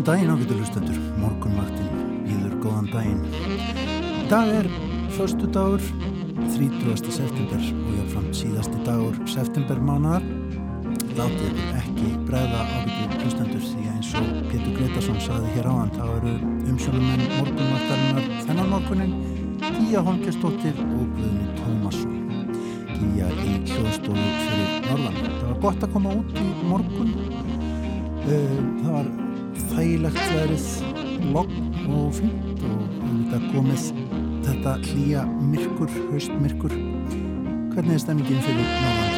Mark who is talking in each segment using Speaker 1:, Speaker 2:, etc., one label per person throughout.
Speaker 1: Góðan daginn ágættu hlustendur, morgunvaktin býður góðan daginn. Dag er förstu dagur, 30. september og jáfnframt síðasti dagur septembermánaðar. Látið ekki bregða ágættu hlustendur því að eins og Pétur Gretarsson saði hér áðan þá eru umsjónumenn morgunvaktarinnar þennan morgunin Gíja Holmgjörnsdóttir og Guðni Tómasson. Gíja í hljóðstofu fyrir Norðan. Það var gott að koma út í morgun. Eh, það var þægilegt verið logg og fint og þetta komið þetta hlýja myrkur, haustmyrkur hvernig er stemmingin fyrir Norrlandia?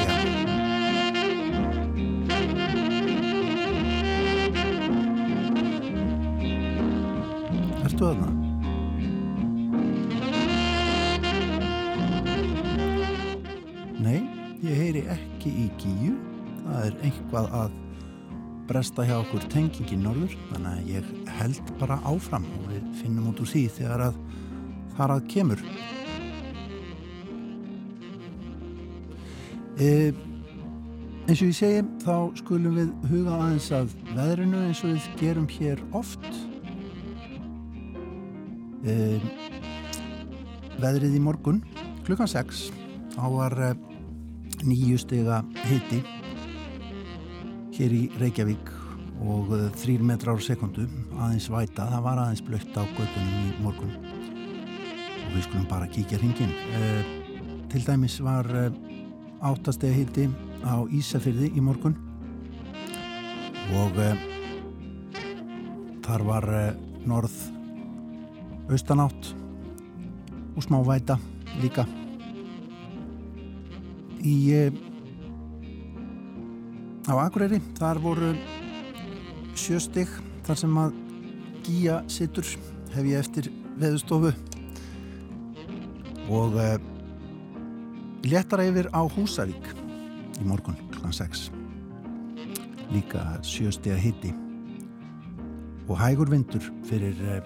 Speaker 1: Bresta hjá okkur tengingi norður þannig að ég held bara áfram og við finnum út úr því þegar að þar að kemur. E, eins og ég segi þá skulum við huga aðeins að veðrinu eins og við gerum hér oft. E, veðrið í morgun klukkan 6 á var e, nýju stega hitti hér í Reykjavík og uh, þrýr metrar á sekundu aðeins væta, það var aðeins blött á göttunum í morgun. Og við skulum bara kíkja hringin eh, til dæmis var eh, áttastega hitti á Ísafyrði í morgun. Og eh, þar var norð austanátt og smá væta líka. Í á Akureyri. Þar voru sjöstig þar sem að Gíja sittur hef ég eftir veðustofu og uh, léttar yfir á Húsavík í morgun kl. 6 líka sjöstega hitti og hægur vindur fyrir uh,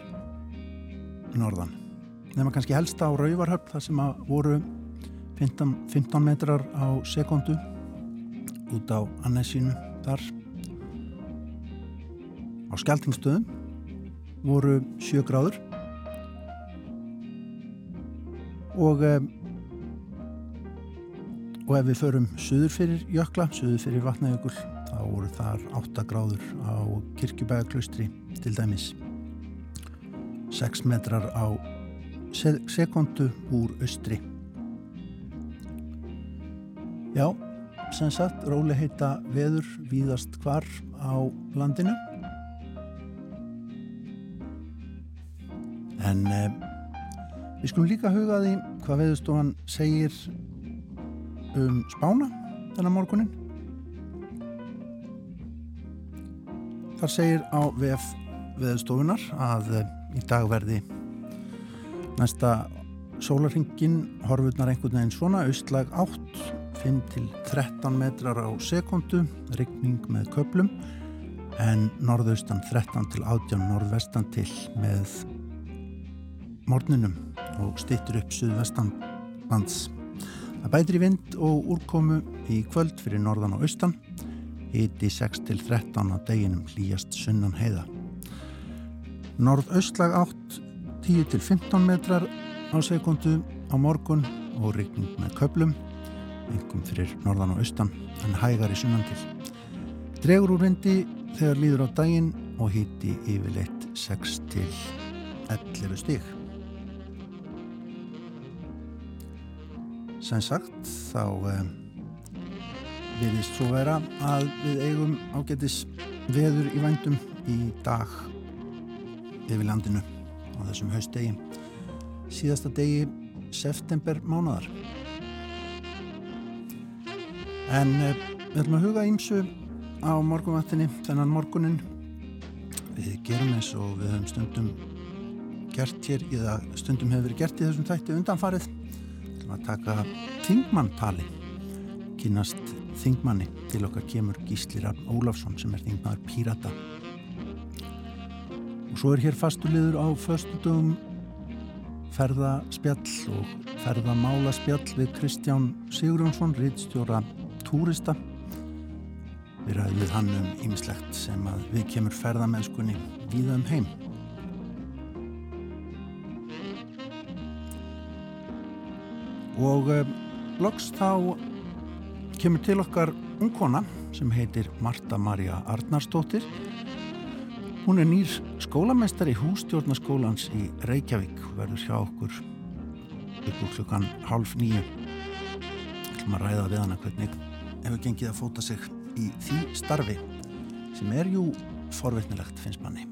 Speaker 1: norðan. Nema kannski helst á Rauvarhöfn þar sem að voru 15, 15 metrar á sekundu út á Annesínu þar. Á Skeltingstöðum voru 7 gráður. Og um, og ef við förum suður fyrir jökla, suður fyrir vatnajökul þá voru þar 8 gráður á kirkjubæðaklaustri til dæmis. 6 metrar á sekundu úr austri. Já sem sagt róli heita veður víðast hvar á landinu. En eh, við skulum líka huga því hvað veðustofan segir um spána þennan morgunin þar segir á VF veðustofunar að eh, í dag verði næsta sólarringin horfurnar einhvern veginn svona austlag átt 5-13 metrar á sekundu, regning með köplum en norðaustan 13-18 norðvestan til með morninum og stittur upp suðvestan lands. Það bætir í vind og úrkomu í kvöld fyrir norðan og austan, hiti 6-13 á deginum hlýjast sunnan heiða. Norðaustlag 8 10-15 metrar á sekundu á morgun og regning með köplum engum fyrir norðan og austan en hægar í sunnan til. Dregur úr vindi þegar líður á daginn og hýtti yfirleitt 6 til 11 stík. Sem sagt þá um, virðist svo vera að við eigum ágætis veður í vændum í dag yfir landinu á þessum haustdegi síðasta degi september mánadar En uh, við ætlum að huga ímsu á morgunvattinni þennan morgunin. Við gerum eins og við höfum stundum gert hér, eða stundum hefur verið gert í þessum þætti undanfarið. Við ætlum að taka þingmanntali, kynast þingmanni til okkar kemur Gísli Raffn Ólafsson sem er þingmaður Pírata. Og svo er hér fastulegur á föstudögum ferðaspjall og ferðamálaspjall við Kristján Sigurjónsson, rittstjóra túrista Við ræðum við hann um ýmislegt sem að við kemur ferðamennskunni víða um heim. Og uh, loks þá kemur til okkar ungkona sem heitir Marta Maria Arnarsdóttir. Hún er nýr skólamestari hústjórnaskólans í Reykjavík og verður hjá okkur úr klukkan half nýju. Það er að ræða við hana hvernig hefur gengið að fóta sig í því starfi sem er jú forveitnilegt finnst manni.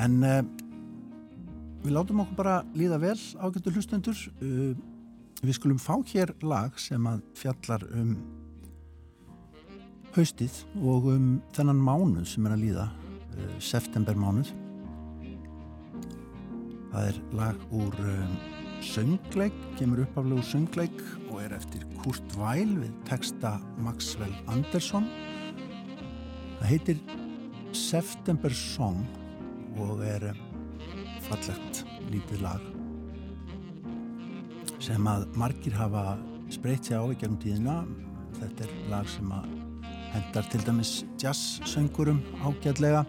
Speaker 1: En uh, við látum okkur bara líða vel ágættu hlustendur. Uh, við skulum fá hér lag sem að fjallar um haustið og um þennan mánuð sem er að líða, uh, september mánuð. Það er lag úr söngleik, kemur uppaflegu söngleik og er eftir Kurt Weil við texta Maxwell Andersson. Það heitir September Song og er eh, fallegt lítið lag sem að margir hafa spreytt sig á í gegnum tíðina þetta er lag sem að hendar til dæmis jazz-söngurum ágætlega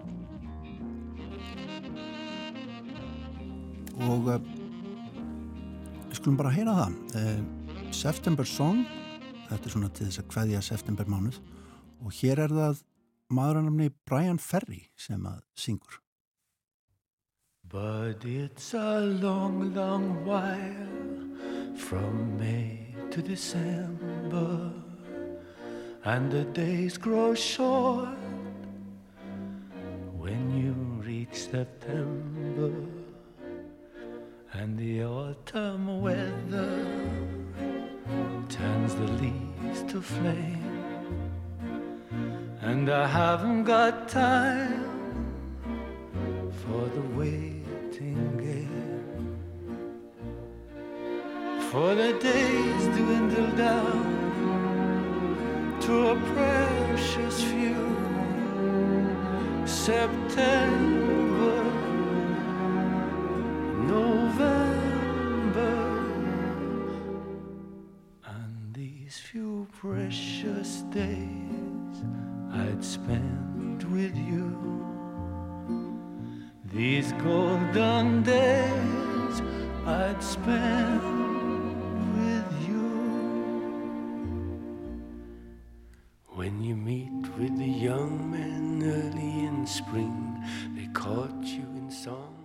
Speaker 1: og uh, skulum bara heyra það. Uh, September Song þetta er svona til þess að hvaðja September mánuð og hér er það maðurannamni Brian Ferry sem að syngur.
Speaker 2: But it's a long, long while from May to December, and the days grow short. When you reach September, and the autumn weather turns the leaves to flame, and I haven't got time for the way for the days dwindle down to a precious few. September, precious days I'd spend with you. These golden days I'd spend with you. When you meet with the young men early in spring, they caught you in song.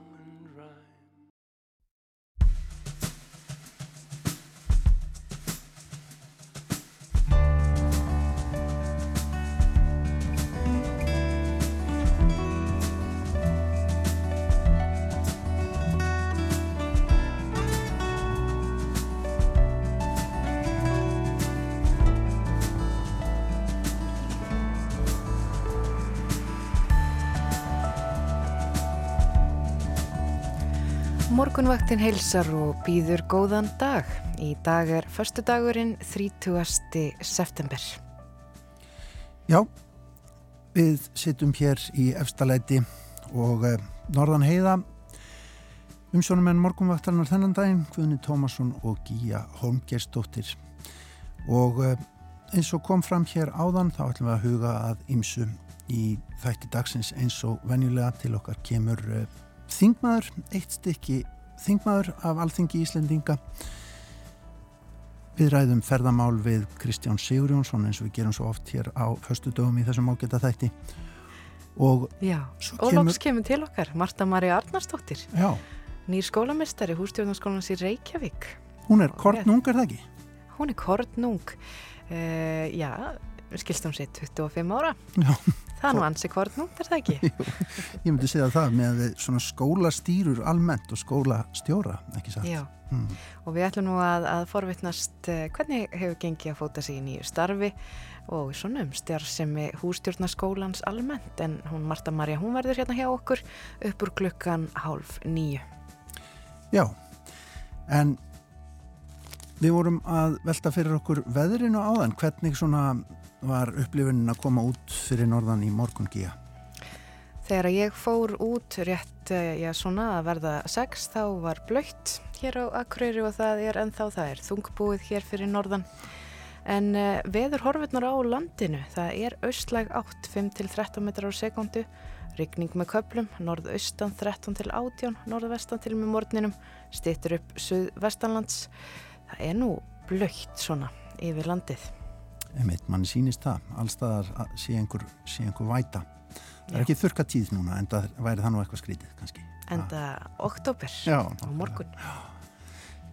Speaker 3: Morgunvaktin heilsar og býður góðan dag. Í dag er förstu dagurinn 30. september.
Speaker 1: Já, við sittum hér í efstalæti og eh, norðan heiða umsjónum en morgunvaktarnar þennan daginn, Guðni Tómasson og Gíja Holmgerstóttir. Og eh, eins og kom fram hér áðan þá ætlum við að huga að ymsu í þætti dagsins eins og venjulega til okkar kemur eh, Þingmaður, eitt stykki þingmaður af Alþingi Íslendinga við ræðum ferðamál við Kristján Sigurjónsson eins og við gerum svo oft hér á höstu dögum í þessum ágæta þætti
Speaker 3: og Já, og loks kemur til okkar Marta Maria Arnarsdóttir
Speaker 1: Já.
Speaker 3: nýr skólamestari hústjórnarskólans í Reykjavík
Speaker 1: Hún er kortnung, er það ekki?
Speaker 3: Hún er kortnung uh, Já, skilst hún sér 25 ára
Speaker 1: Já
Speaker 3: Það er nú ansi hvort nú, er það ekki?
Speaker 1: Jú, ég myndi segja það með svona skólastýrur almennt og skólastjóra, ekki satt?
Speaker 3: Já, mm. og við ætlum nú að, að forvittnast eh, hvernig hefur gengið að fóta sig í nýju starfi og svona um stjárnsemi hústjórnaskólans almennt en hún Marta Marja, hún verður hérna hjá okkur upp úr klukkan hálf nýju.
Speaker 1: Já, en við vorum að velta fyrir okkur veðrinu áðan, hvernig svona var upplifunin að koma út fyrir norðan í morgun gíja?
Speaker 3: Þegar ég fór út rétt, eh, já svona að verða sex þá var blöytt hér á Akureyri og það er ennþá það er þungbúið hér fyrir norðan. En uh, veður horfirnar á landinu, það er austlæg 8, 5-13 metrar á sekundu, rigning með köplum, norðaustan 13 til 18, norðvestan til með morgninum, stýttur upp suðvestanlands. Það er nú blöytt svona yfir landið.
Speaker 1: Einmitt, mann sýnist það, allstaðar sé einhver, sé einhver væta. Það er ekki þurka tíð núna en það væri það nú eitthvað skrítið kannski.
Speaker 3: En það oktober Já, á morgun.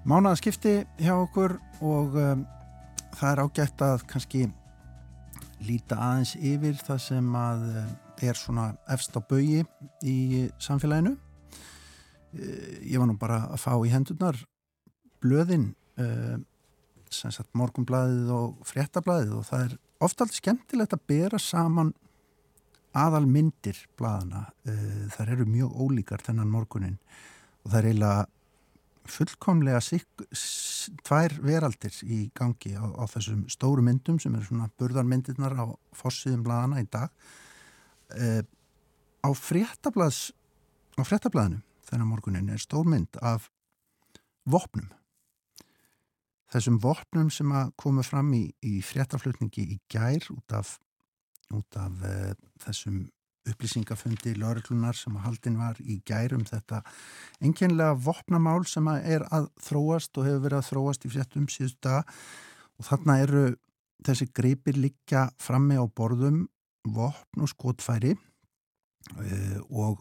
Speaker 1: Mánaðaskipti hjá okkur og um, það er ágætt að kannski líta aðeins yfir það sem að um, er svona efst á baui í samfélaginu. Uh, ég var nú bara að fá í hendurnar blöðin sem sagt morgunblæðið og fréttablæðið og það er ofta allt skemmtilegt að bera saman aðal myndir bladana, uh, þar eru mjög ólíkar þennan morgunin og það er eiginlega fullkomlega sikk, tvær veraldir í gangi á, á þessum stóru myndum sem eru svona burðarmyndirnar á fossiðum bladana í dag. Uh, á fréttablaðs á fréttablaðinu þennan morgunin er stór mynd af vopnum þessum vopnum sem að koma fram í, í fréttaflutningi í gær út af út af uh, þessum upplýsingafundi lauriklunar sem að haldin var í gærum þetta enginlega vopnamál sem að er að þróast og hefur verið að þróast í fréttum síðust dag og þarna eru þessi greipir líka frammi á borðum vopn og skotfæri uh, og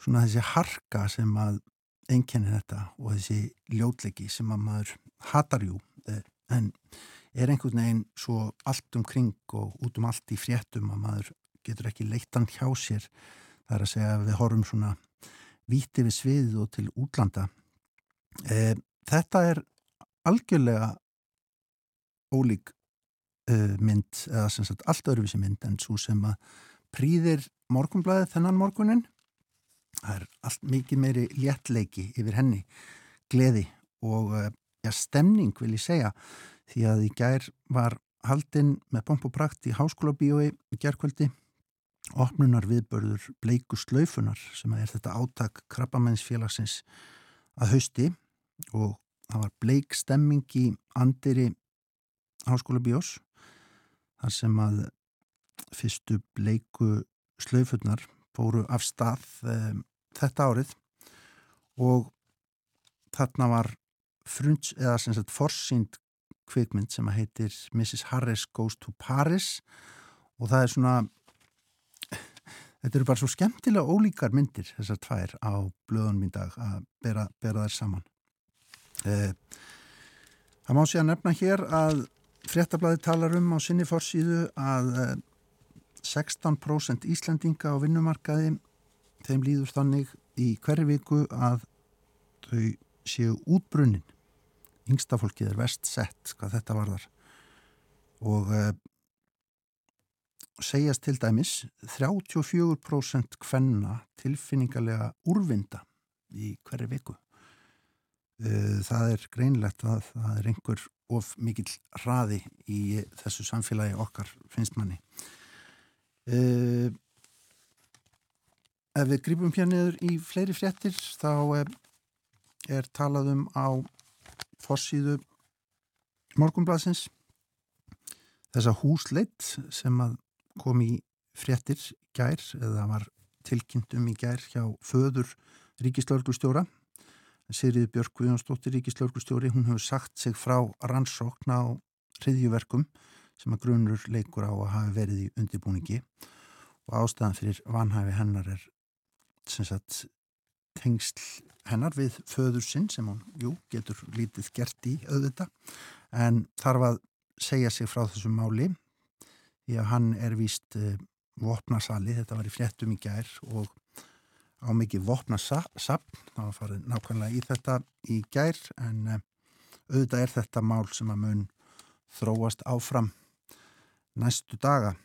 Speaker 1: svona þessi harka sem að enginni þetta og þessi ljótlegi sem að maður hatarjú uh, en er einhvern veginn svo allt umkring og út um allt í fréttum að maður getur ekki leittan hjá sér? Það er að segja að við horfum svona víti við sviðið og til útlanda. E, þetta er algjörlega ólík e, mynd eða sem sagt allt öðruvísi mynd en svo sem að prýðir morgunblæði þennan morgunin það er allt mikið meiri léttleiki yfir henni gleði og e, ja, stemning vil ég segja því að í gær var haldinn með pomp og prakt í háskóla bíói í gærkvöldi. Opnunar viðbörður bleiku slöyfunar sem er þetta átak krabbamennsfélagsins að hausti og það var bleik stemming í andiri háskóla bíós þar sem að fyrstu bleiku slöyfunar fóru af stað um, þetta árið. Og þarna var frunds eða sem sagt forsýnd kvikmynd sem heitir Mrs. Harris Goes to Paris og það er svona þetta eru bara svo skemmtilega ólíkar myndir þessar tvær á blöðunum í dag að bera, bera þær saman eh, það má sé að nefna hér að fréttablaði talar um á sinni fórsíðu að eh, 16% Íslandinga á vinnumarkaði þeim líður þannig í hverju viku að þau séu útbrunnin yngsta fólkið er vest sett hvað þetta varðar. Og uh, segjast til dæmis 34% kvenna tilfinningarlega úrvinda í hverju viku. Uh, það er greinlegt að það er einhver of mikill hraði í þessu samfélagi okkar finnst manni. Uh, ef við grípum hér niður í fleiri fréttir þá er talað um á fossíðu morgunblasins þessa húsleitt sem að kom í fréttir gær eða var tilkynntum í gær hjá föður ríkislauglustjóra Sirið Björk Guðjónsdóttir ríkislauglustjóri hún hefur sagt sig frá rannsókn á hriðjuverkum sem að grunur leikur á að hafi verið í undirbúningi og ástæðan fyrir vanhæfi hennar er sem sagt tengsl hennar við föður sinn sem hún, jú, getur lítið gert í auðvita en þarf að segja sig frá þessu máli því að hann er víst uh, vopnasali, þetta var í fréttum í gær og á mikið vopnasapn, var farið nákvæmlega í þetta í gær en uh, auðvitað er þetta mál sem að mun þróast áfram næstu daga.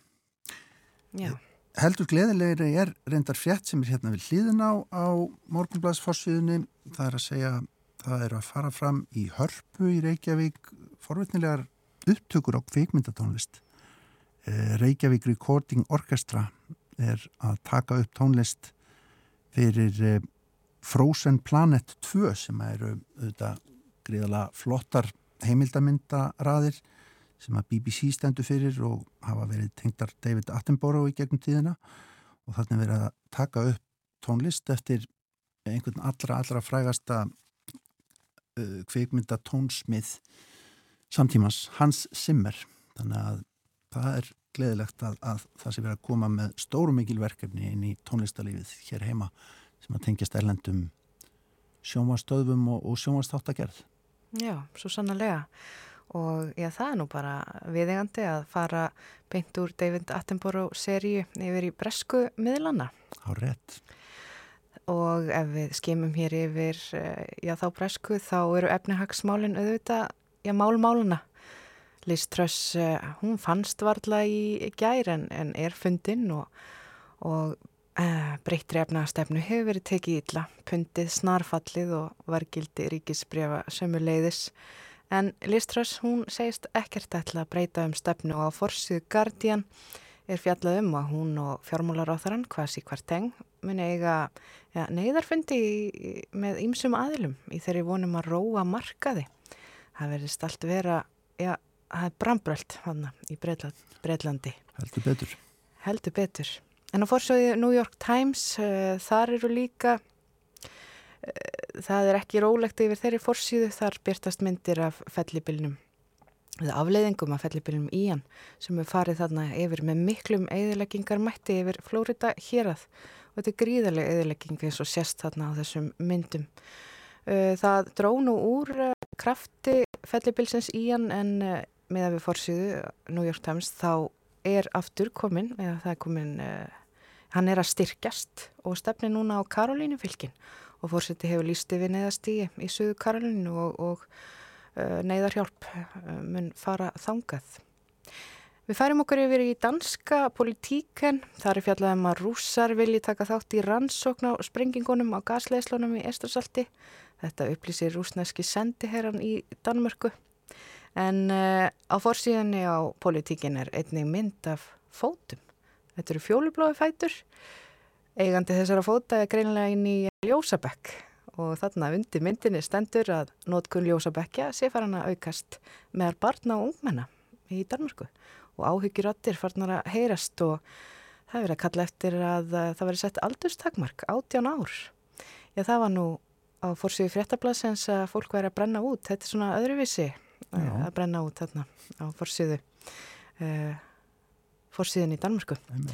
Speaker 3: Já
Speaker 1: heldur gleðilegri er reyndar fjett sem er hérna við hlýðin á á morgunbladsfossviðinni það er að segja það er að fara fram í hörpu í Reykjavík forveitnilegar upptökur á kvikmyndatónlist. Eh, Reykjavík Recording Orchestra er að taka upp tónlist fyrir eh, Frozen Planet 2 sem eru auðvitað gríðala flottar heimildamindaraðir sem að BBC stendur fyrir og hafa verið tengdar David Attenborough í gegnum tíðina. Og þannig verið að taka upp tónlist eftir einhvern allra, allra frægasta uh, kvikmynda tónsmið samtímas Hans Zimmer. Þannig að það er gleðilegt að, að það sé verið að koma með stóru mikil verkefni inn í tónlistalífið hér heima sem að tengjast erlendum sjómastöðum og, og sjómastáttagerð
Speaker 3: Já, svo sannlega og já, það er nú bara viðegandi að fara beint úr David Attenborough seríu yfir í bresku miðlana.
Speaker 1: Há rétt.
Speaker 3: Og ef við skemum hér yfir eh, já, þá bresku þá eru efnihagsmálinn auðvitað, já, málmáluna. Liz Truss, eh, hún fannst varla í gær en, en er fundinn og, og uh, breyttri efnahastefnu hefur verið tekið ítla, pundið snarfallið og vargildi ríkisbrefa sömu leiðis En Liströss, hún segist ekkert ætla að breyta um stefnu og á forsiðu Guardian er fjallað um að hún og fjármálaráþarann, Kvasi Kvarteng, muni eiga ja, neyðarfundi með ýmsum aðilum í þeirri vonum að róa markaði. Það verðist allt vera, já, það er brambröld hann í Breitlandi.
Speaker 1: Heldur betur.
Speaker 3: Heldur betur. En á forsiðu New York Times, uh, þar eru líka það er ekki rólegt yfir þeirri fórsíðu, þar byrtast myndir af fellibilnum eða afleiðingum af fellibilnum í hann sem er farið þarna yfir með miklum eðileggingar mætti yfir Flórida hérað og þetta er gríðarlega eðilegging eins og sérst þarna á þessum myndum. Það drónu úr krafti fellibilsins í hann en með að við fórsíðu New York Times þá er aftur komin, eða það er komin, hann er að styrkjast og stefni núna á Karolínu fylginn og fórseti hefur lísti við neyðastígi í Suðu Karolinu og, og uh, neyðarhjálp uh, mun fara þangað. Við færum okkur yfir í danska politíken. Það er fjallega um að rússar vilji taka þátt í rannsókn á sprengingunum á gasleislunum í Estursalti. Þetta upplýsir rúsneski sendiherran í Danmörku. En uh, á fórsíðinni á politíkin er einnig mynd af fótum. Þetta eru fjólublóði fætur. Eigandi þessara fóta er greinlega inn í ljósabekk og þarna undir myndinni stendur að nótkun ljósabekkja sé farin að aukast meðal barna og ungmenna í Danmarku og áhyggjurattir farnar að heyrast og það er verið að kalla eftir að það verið sett aldurstakmark, 18 ár. Já, það var nú á fórsíðu fréttablasins að fólk væri að brenna út, þetta er svona öðruvísi Já. að brenna út þarna á fórsíðu. Uh, fórsíðin í Danmarku. Amen.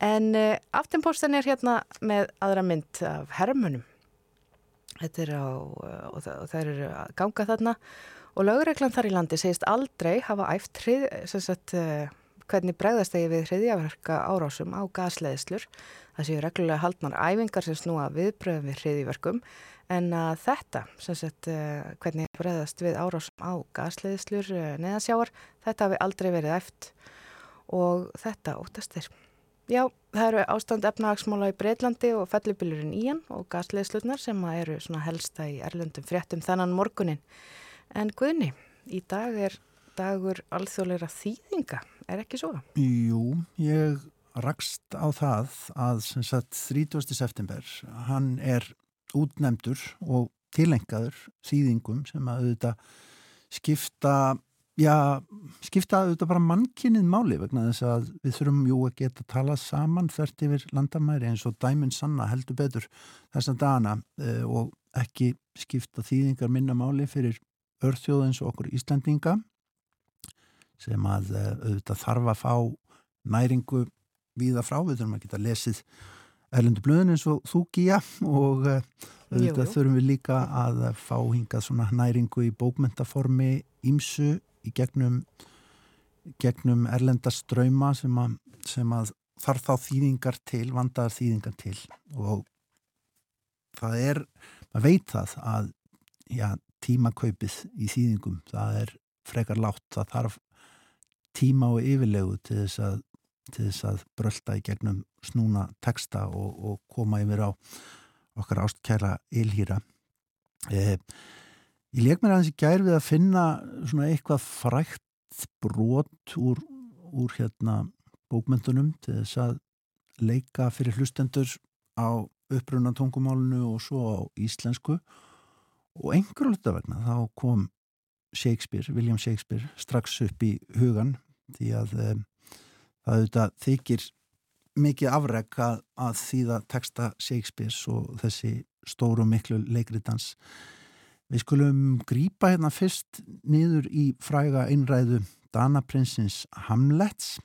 Speaker 3: En uh, aftenpostin er hérna með aðra mynd af hermunum. Þetta er á, uh, og, það, og það eru að ganga þarna og lögreglan þar í landi segist aldrei hafa æft hrið, sagt, uh, hvernig bregðast þegar við hriðjaverka árásum á gasleðislur. Það séu reglulega haldnar æfingar sem snúa viðbröðum við hriðjaverkum en þetta, sagt, hvernig bregðast við árásum á gasleðislur neðasjáar, þetta hafi aldrei verið æft og þetta óttast þeir. Já, það eru ástand efnahagsmála í Breitlandi og fellibilurinn Ían og gasleðslutnar sem eru helsta í erlendum fréttum þannan morgunin. En Guðni, í dag er dagur alþjóðleira þýðinga, er ekki svo?
Speaker 1: Jú, ég rakst á það að sagt, 30. september, hann er útnemdur og tilengaður þýðingum sem að auðvitað skipta Já, skipta auðvitað bara mannkinnið máli vegna þess að við þurfum jú að geta að tala saman þert yfir landamæri eins og dæminn sanna heldur betur þess að dana uh, og ekki skipta þýðingar minna máli fyrir örþjóðins og okkur Íslandinga sem að uh, auðvitað þarf að fá næringu viða frá, við þurfum að geta lesið erlendu blöðin eins og þú gíja og uh, auðvitað jú, jú. þurfum við líka að fá hingað svona næringu í bókmentaformi ímsu í gegnum, gegnum erlendaströyma sem, sem að þarf þá þýðingar til, vandaðar þýðingar til og það er, maður veit það að já, tímakaupið í þýðingum, það er frekar látt, það þarf tíma og yfirlegu til þess að, til þess að brölda í gegnum snúna texta og, og koma yfir á okkar ástkæra ylhýra. Eh, Ég leik mér aðeins í gær við að finna svona eitthvað frækt brot úr, úr hérna bókmyndunum til þess að leika fyrir hlustendur á upprunna tungumálunu og svo á íslensku. Og einhverju hluta vegna þá kom Shakespeare, William Shakespeare strax upp í hugan því að um, það auðvitað þykir mikið afreg að, að þýða texta Shakespeare's og þessi stóru miklu leikritans Við skulum grýpa hérna fyrst niður í fræga einræðu Danaprinsins Hamlets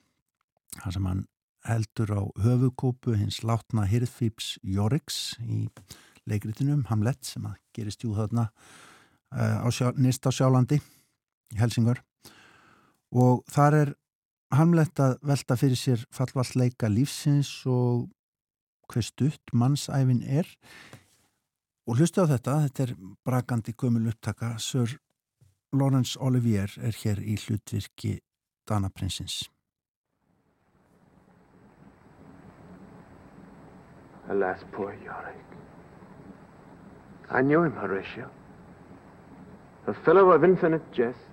Speaker 1: þar sem hann heldur á höfukópu hins látna Hirðfíps Jorriks í leikritinum Hamlet sem að gerist jú þarna uh, sjá, nýst á sjálandi í Helsingör og þar er Hamlet að velta fyrir sér fallvall leika lífsins og hver stutt mannsæfin er Og hlustu á þetta, þetta er brakandi gömul upptaka, Sir Lawrence Olivier er hér í hlutvirki Dana Prinsins.
Speaker 4: Alas, poor Yorick. I knew him, Horatio. A fellow of infinite jest,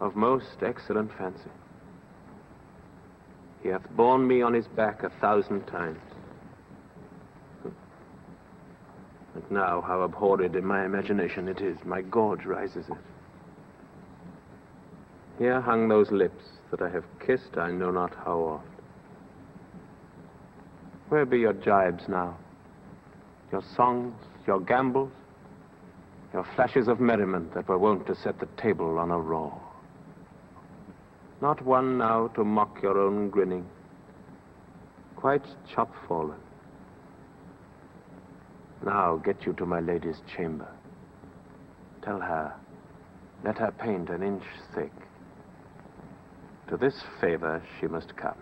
Speaker 4: of most excellent fancy. He hath borne me on his back a thousand times. And now, how abhorred in my imagination it is, my gorge rises it. Here hung those lips that I have kissed I know not how oft. Where be your jibes now? Your songs, your gambols, your flashes of merriment that were wont to set the table on a roar. Not one now to mock your own grinning, quite chop-fallen. Now get you to my lady's chamber. Tell her, let her paint an inch thick. To this favor she must come.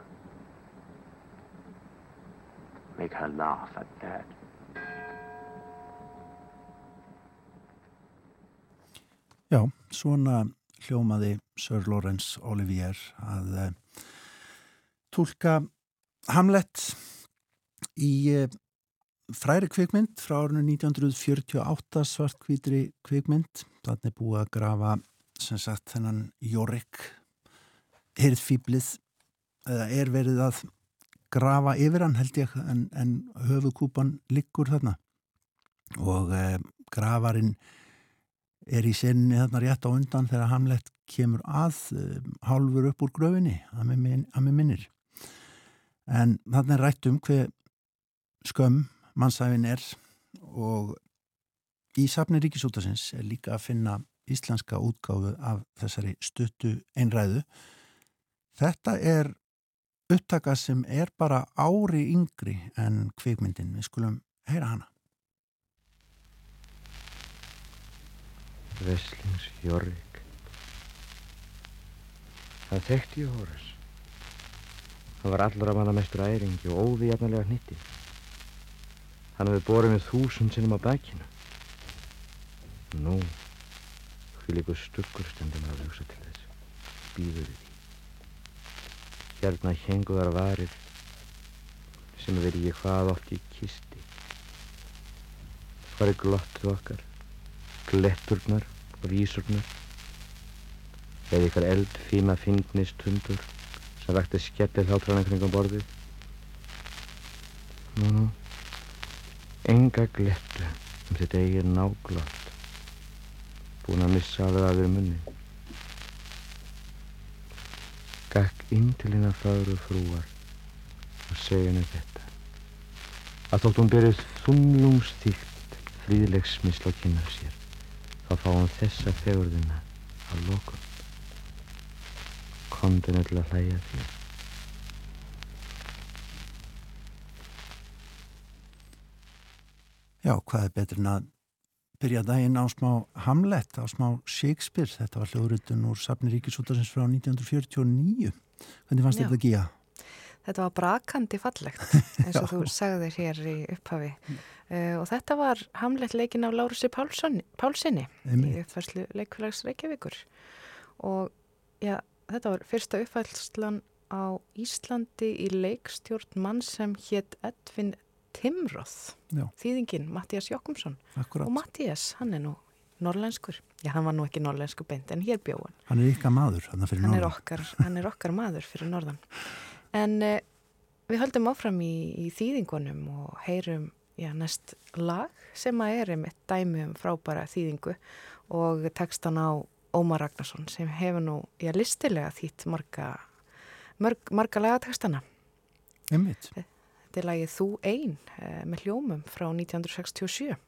Speaker 4: Make her laugh at that.
Speaker 1: Já, svona hljómaði Sir Lawrence Olivier að uh, tólka Hamlet í uh, fræri kvikmynd frá árinu 1948 svartkvítri kvikmynd. Þannig búið að grafa sem sagt þennan Jórik hirðfýblið eða er verið að grafa yfir hann held ég en, en höfukúpan liggur þarna. Og eh, gravarinn er í senni þarna rétt á undan þegar Hamlet kemur að eh, hálfur upp úr gröfinni að með minnir. En þarna er rætt um hver skömm mannsæfin er og í safni Ríkisútasins er líka að finna íslenska útgáfu af þessari stuttu einræðu. Þetta er upptaka sem er bara ári yngri en kvikmyndin. Við skulum heyra hana.
Speaker 5: Veslings Jorrik Það þekkti Hóras Það var allra manna mestur æringi og óði jafnilega hnitti Hann hefði borið með þúsund sinnum á bækinu. Nú, hví líku stuggur stendum að hugsa til þess. Býður því. Hérna henguðar varir sem veri ég hvað oft í kisti. Hvar er glottuð okkar, gletturnar og vísurnar. Eða ykkar eldfíma fyndnistundur sem vakti skellið þáttrana kringum borðið. Nú, nú. Enga glettu um þetta eigir náglott. Búin að missa alveg að vera munni. Gakk inn til hennar fagru frúar og segja henni þetta. Að þótt hún byrjuð þumlungsþýgt fríðlegsmisl á kynna sér, þá fá hún þessa fegurðina að lokum. Er til að hlæja þér.
Speaker 1: Já, hvað er betur en að byrja daginn á smá Hamlet, á smá Shakespeare. Þetta var hljóðrutun úr Safni Ríkisútarsins frá 1949. Hvernig fannst þetta að?
Speaker 3: Þetta var brakandi fallegt, eins og þú sagðir hér í upphafi. Uh, og þetta var Hamlet leikin af Lárusi Pálssoni í uppfærslu leikfélags Reykjavíkur. Og já, þetta var fyrsta uppfærslan á Íslandi í leikstjórn mann sem hétt Edvin Timroth, þýðingin Mattias Jokkumsson og Mattias, hann er nú norrlenskur, já hann var nú ekki norrlensku beint en hér bjóðan.
Speaker 1: Hann er ykkar maður,
Speaker 3: hann, hann, er okkar, hann er okkar maður fyrir norðan. En uh,
Speaker 6: við höldum áfram í, í þýðingunum og heyrum já, næst lag sem að er einmitt dæmi um frábæra þýðingu og tekstan á Ómar Ragnarsson sem hefur nú, já, listilega þýtt marga, marg, marga lagatekstana.
Speaker 1: Einmitt.
Speaker 6: Þetta er lagið Þú Einn eh, með hljómum frá 1967.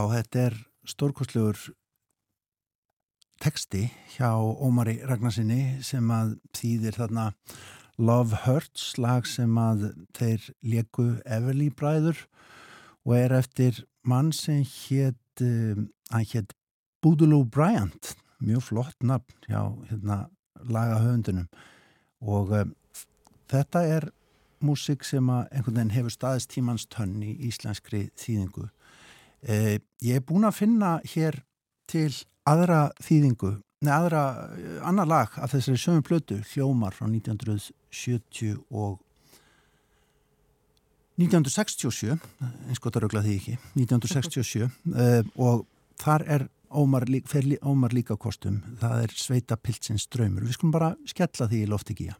Speaker 1: Já, þetta er stórkostlegur teksti hjá Ómari Ragnarsinni sem að þýðir þarna Love Hurts, lag sem að þeir leku Everly bræður og er eftir mann sem hétt um, hann hétt Boodaloo Bryant. Mjög flott nafn hjá hérna, lagahöfundunum. Og um, þetta er músik sem að einhvern veginn hefur staðist tímans tönn í íslenskri þýðingu ég er búin að finna hér til aðra þýðingu, neða aðra, eh, annar lag af þessari sögum plötu, Hljómar frá 1970 og 1967, eins gott að raugla því ekki, 1967 eh, og þar er Ómar, fer Ómar líka kostum, það er Sveita Pilsins draumur. Við skulum bara skella því í lofti gíja.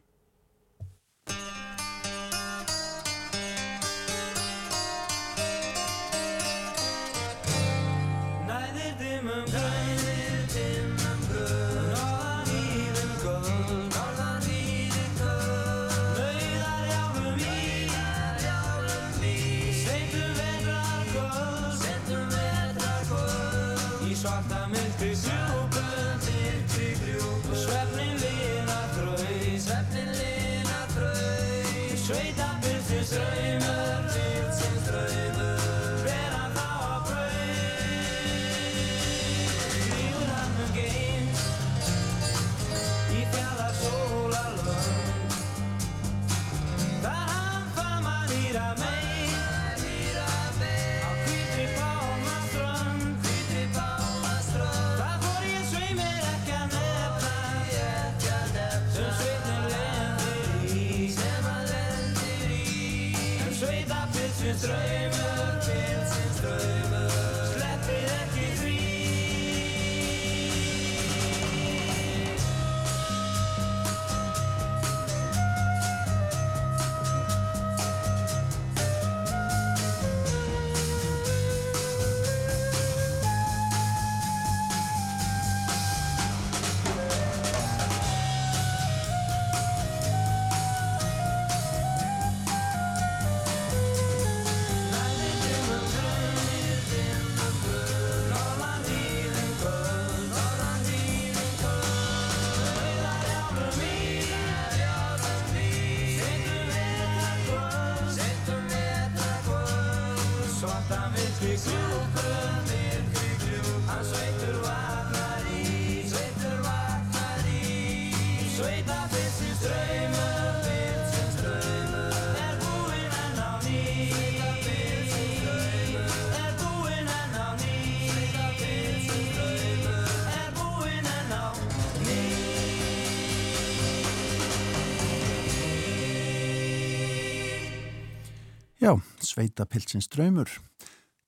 Speaker 1: Sveita Pilsins draumur.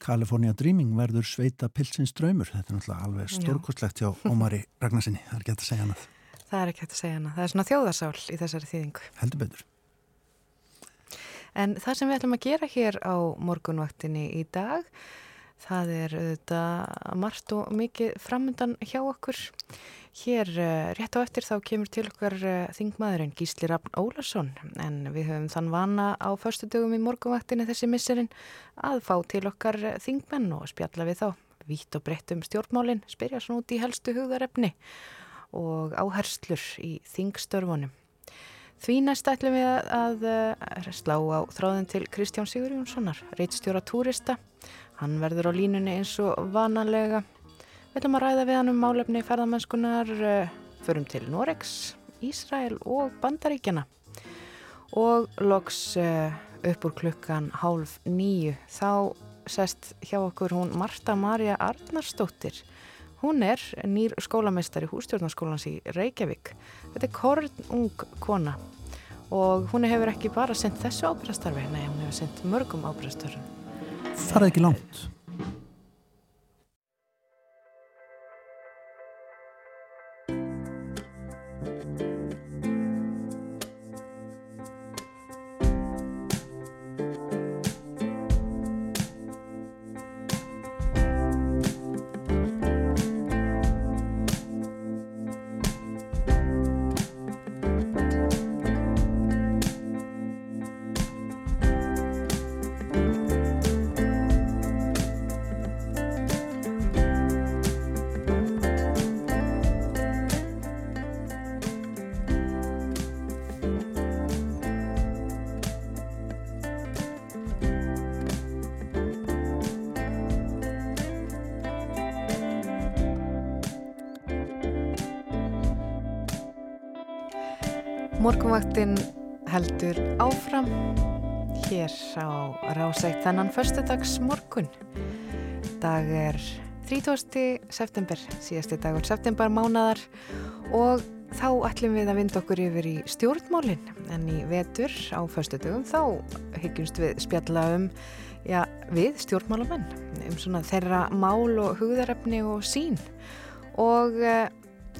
Speaker 1: California Dreaming verður Sveita Pilsins draumur. Þetta er náttúrulega alveg stórkostlegt hjá Ómari Ragnarsinni. Það er ekki hægt að segja hana.
Speaker 3: Það er ekki hægt að segja hana. Það er svona þjóðasál í þessari þýðingu.
Speaker 1: Heldur betur.
Speaker 3: En það sem við ætlum að gera hér á morgunvaktinni í dag, það er þetta margt og mikið framöndan hjá okkur. Hér uh, rétt á eftir þá kemur til okkar uh, þingmaðurinn Gísli Rafn Ólarsson en við höfum þann vana á förstu dögum í morgunvaktinni þessi misserinn að fá til okkar uh, þingmenn og spjalla við þá vitt og breytt um stjórnmálinn, spyrja svona út í helstu hugðarefni og áherslur í þingstörfunum. Því næst ætlum við að, að slá á þráðin til Kristján Sigurjónssonar, reitstjóra túrista. Hann verður á línunni eins og vanalega Við ætlum að ræða við hann um málefni ferðamennskunar, eh, förum til Noregs, Ísrael og Bandaríkjana og loks eh, upp úr klukkan hálf nýju þá sest hjá okkur hún Marta Marja Arnarsdóttir. Hún er nýr skólameistari hústjórnarskólans í Reykjavík. Þetta er korn ung kona og hún hefur ekki bara sendt þessu ábyrgastarfi, nei hún hefur sendt mörgum ábyrgastarfum.
Speaker 1: Farað ekki langt. Á rásætt þennan förstudags morgun. Dag er 30. september, síðasti dagur september mánadar og þá ætlum við að vinda okkur yfir í stjórnmálinn en í vetur á förstudagum þá hyggjumst við spjalla um já, við stjórnmálamenn um svona þeirra mál og hugðarefni og sín og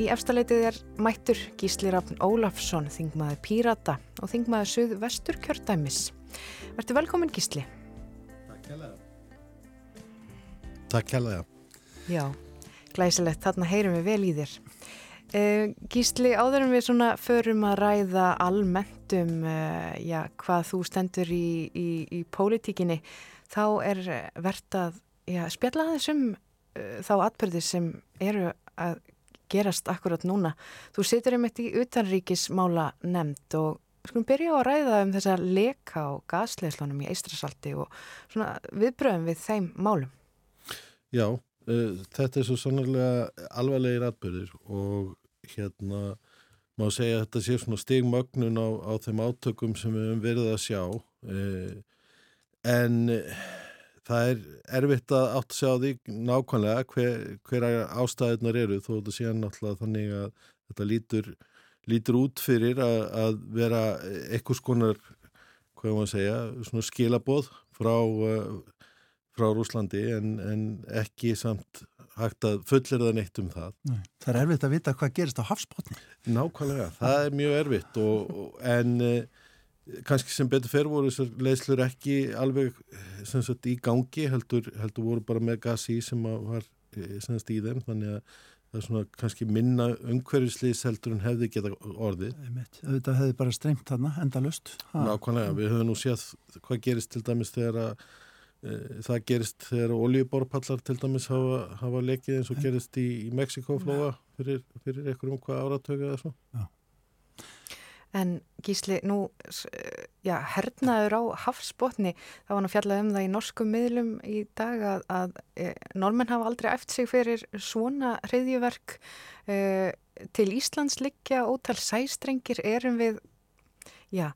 Speaker 1: Í efstaleitið er mættur Gísli Rafn Ólafsson, þingmaður Pírata og þingmaður Suð Vestur Kjördæmis. Verður velkomin Gísli.
Speaker 7: Takk kærlega.
Speaker 3: Já, glæsilegt, þarna heyrum við vel í þér. Uh, Gísli, áðurum við svona förum að ræða almennt um uh, já, hvað þú stendur í, í, í pólitíkinni, þá er verðt að já, spjalla aðeins um uh, þá atbyrði sem eru að gerast akkurat núna. Þú situr einmitt í utanríkismála nefnd og skulum byrja á að ræða um þessa leka og gasleislunum í Eistrasalti og svona viðbröðum við þeim málum.
Speaker 7: Já, uh, þetta er svo sannarlega alvarlegir atbyrðir og hérna má segja að þetta sé svona stigmögnun á, á þeim átökum sem við höfum verið að sjá uh, en það er erfitt að átt að sjá því nákvæmlega hver, hver ástæðunar eru þó þetta sé náttúrulega þannig að þetta lítur, lítur út fyrir að, að vera eitthvað skonar, hvað maður segja, svona skilaboð frá, uh, frá Rúslandi en, en ekki samt hægt að fullir það neitt um það.
Speaker 1: Nei, það er erfitt að vita hvað gerist á hafsbótni.
Speaker 7: Nákvæmlega, það er mjög erfitt og, en kannski sem betur fer voru þessar leyslur ekki alveg sagt, í gangi heldur, heldur voru bara með gasi sem var eh, sagt, í þeim þannig að það er svona kannski minna umhverfislýs heldur en hefði geta orðið
Speaker 1: Þetta hefði bara streymt þarna endalust
Speaker 7: Nákvæmlega, við höfum nú séð hvað gerist til dæmis þegar að það gerist þegar oljuborpallar til dæmis hafa, hafa lekið eins og gerist í, í Mexikóflóa fyrir, fyrir einhverjum hvað áratöku eða svo. Já.
Speaker 3: En Gísli, nú, já, hernaður á hafsbótni, það var hann að fjalla um það í norskum miðlum í dag að, að e, normenn hafa aldrei eft sig fyrir svona hriðjuverk e, til Íslands liggja ótal sæstrengir erum við, já,